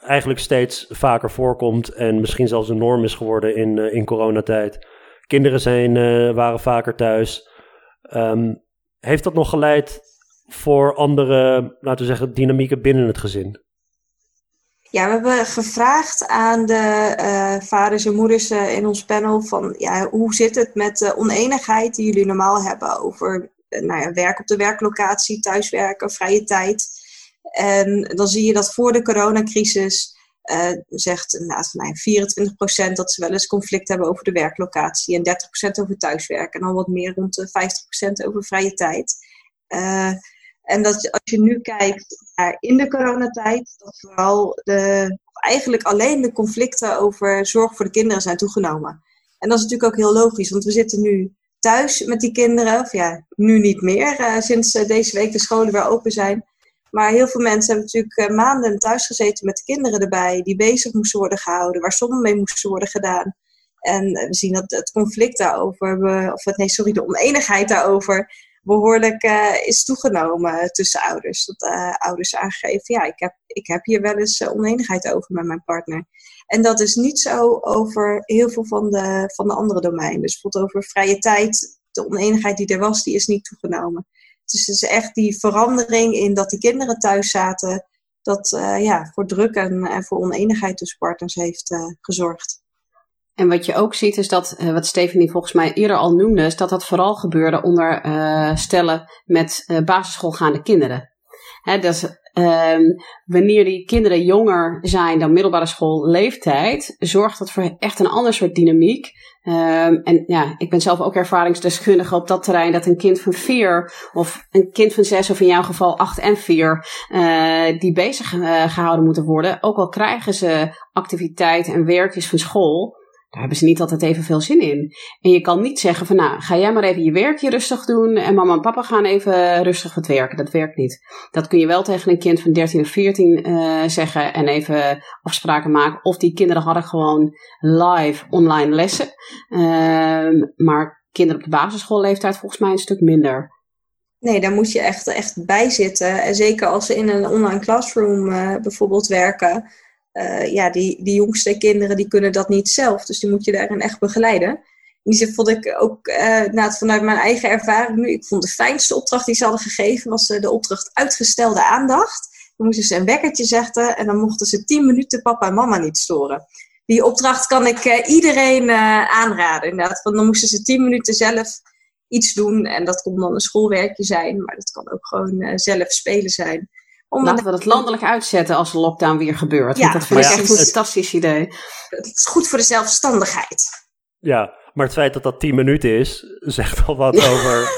eigenlijk steeds vaker voorkomt en misschien zelfs een norm is geworden in, uh, in coronatijd. Kinderen zijn, waren vaker thuis. Um, heeft dat nog geleid voor andere, laten we zeggen, dynamieken binnen het gezin? Ja, we hebben gevraagd aan de uh, vaders en moeders uh, in ons panel van ja, hoe zit het met de oneenigheid die jullie normaal hebben over uh, nou ja, werk op de werklocatie, thuiswerken, vrije tijd. En dan zie je dat voor de coronacrisis zegt inderdaad van nou, 24% dat ze wel eens conflict hebben over de werklocatie en 30% over thuiswerken en dan wat meer rond de 50% over vrije tijd. En dat als je nu kijkt naar in de coronatijd, dat vooral de, eigenlijk alleen de conflicten over zorg voor de kinderen zijn toegenomen. En dat is natuurlijk ook heel logisch, want we zitten nu thuis met die kinderen. Of ja, nu niet meer, uh, sinds deze week de scholen weer open zijn. Maar heel veel mensen hebben natuurlijk uh, maanden thuis gezeten met de kinderen erbij, die bezig moesten worden gehouden, waar sommen mee moesten worden gedaan. En we zien dat het conflict daarover, of het, nee, sorry, de oneenigheid daarover, behoorlijk is toegenomen tussen ouders. Dat uh, ouders aangeven, ja, ik heb, ik heb hier wel eens oneenigheid over met mijn partner. En dat is niet zo over heel veel van de, van de andere domeinen. Dus bijvoorbeeld over vrije tijd, de oneenigheid die er was, die is niet toegenomen. Dus het is echt die verandering in dat die kinderen thuis zaten, dat ja, voor druk en, en voor oneenigheid tussen partners heeft gezorgd. En wat je ook ziet is dat, uh, wat Stephanie volgens mij eerder al noemde, is dat dat vooral gebeurde onder stellen met basisschoolgaande kinderen. Hè, dus ehm, wanneer die kinderen jonger zijn dan middelbare schoolleeftijd, zorgt dat voor echt een ander soort dynamiek. Um, en ja, ik ben zelf ook ervaringsdeskundige op dat terrein dat een kind van vier of een kind van zes of in jouw geval acht en vier die bezig gehouden moeten worden, ook al krijgen ze activiteiten en werkjes van school, daar hebben ze niet altijd even veel zin in. En je kan niet zeggen van nou, ga jij maar even je werkje rustig doen en mama en papa gaan even rustig wat werken. Dat werkt niet. Dat kun je wel tegen een kind van 13 of 14 uh, zeggen en even afspraken maken. Of die kinderen hadden gewoon live online lessen. Uh, maar kinderen op de basisschoolleeftijd volgens mij een stuk minder. Nee, daar moet je echt, echt bij zitten. En zeker als ze in een online classroom uh, bijvoorbeeld werken uh, ja, die, die jongste kinderen die kunnen dat niet zelf. Dus die moet je daarin echt begeleiden. En die vond ik ook uh, vanuit mijn eigen ervaring nu. Ik vond de fijnste opdracht die ze hadden gegeven was uh, de opdracht uitgestelde aandacht. Dan moesten ze een wekkertje zetten en dan mochten ze tien minuten papa en mama niet storen. Die opdracht kan ik iedereen aanraden. Inderdaad. Want dan moesten ze tien minuten zelf iets doen. En dat kon dan een schoolwerkje zijn, maar dat kan ook gewoon zelf spelen zijn. Om Laten we dat landelijk uitzetten als de lockdown weer gebeurt. Ja, want dat vind ik echt een fantastisch idee. Het is goed voor de zelfstandigheid. Ja, maar het feit dat dat 10 minuten is, zegt al wat over,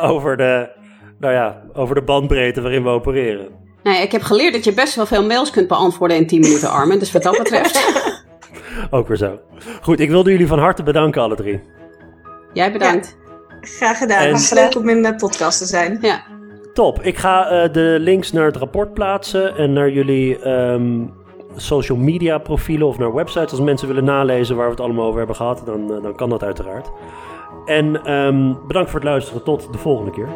over, de, nou ja, over de bandbreedte waarin we opereren. Nee, ik heb geleerd dat je best wel veel mails kunt beantwoorden in 10 minuten, Armen. Dus wat dat betreft. Ook weer zo. Goed, ik wilde jullie van harte bedanken, alle drie. Jij bedankt. Ja, graag gedaan. En... Het leuk om in de podcast te zijn. Ja. Top. Ik ga uh, de links naar het rapport plaatsen en naar jullie um, social media profielen of naar websites. Als mensen willen nalezen waar we het allemaal over hebben gehad, dan, uh, dan kan dat uiteraard. En um, bedankt voor het luisteren. Tot de volgende keer.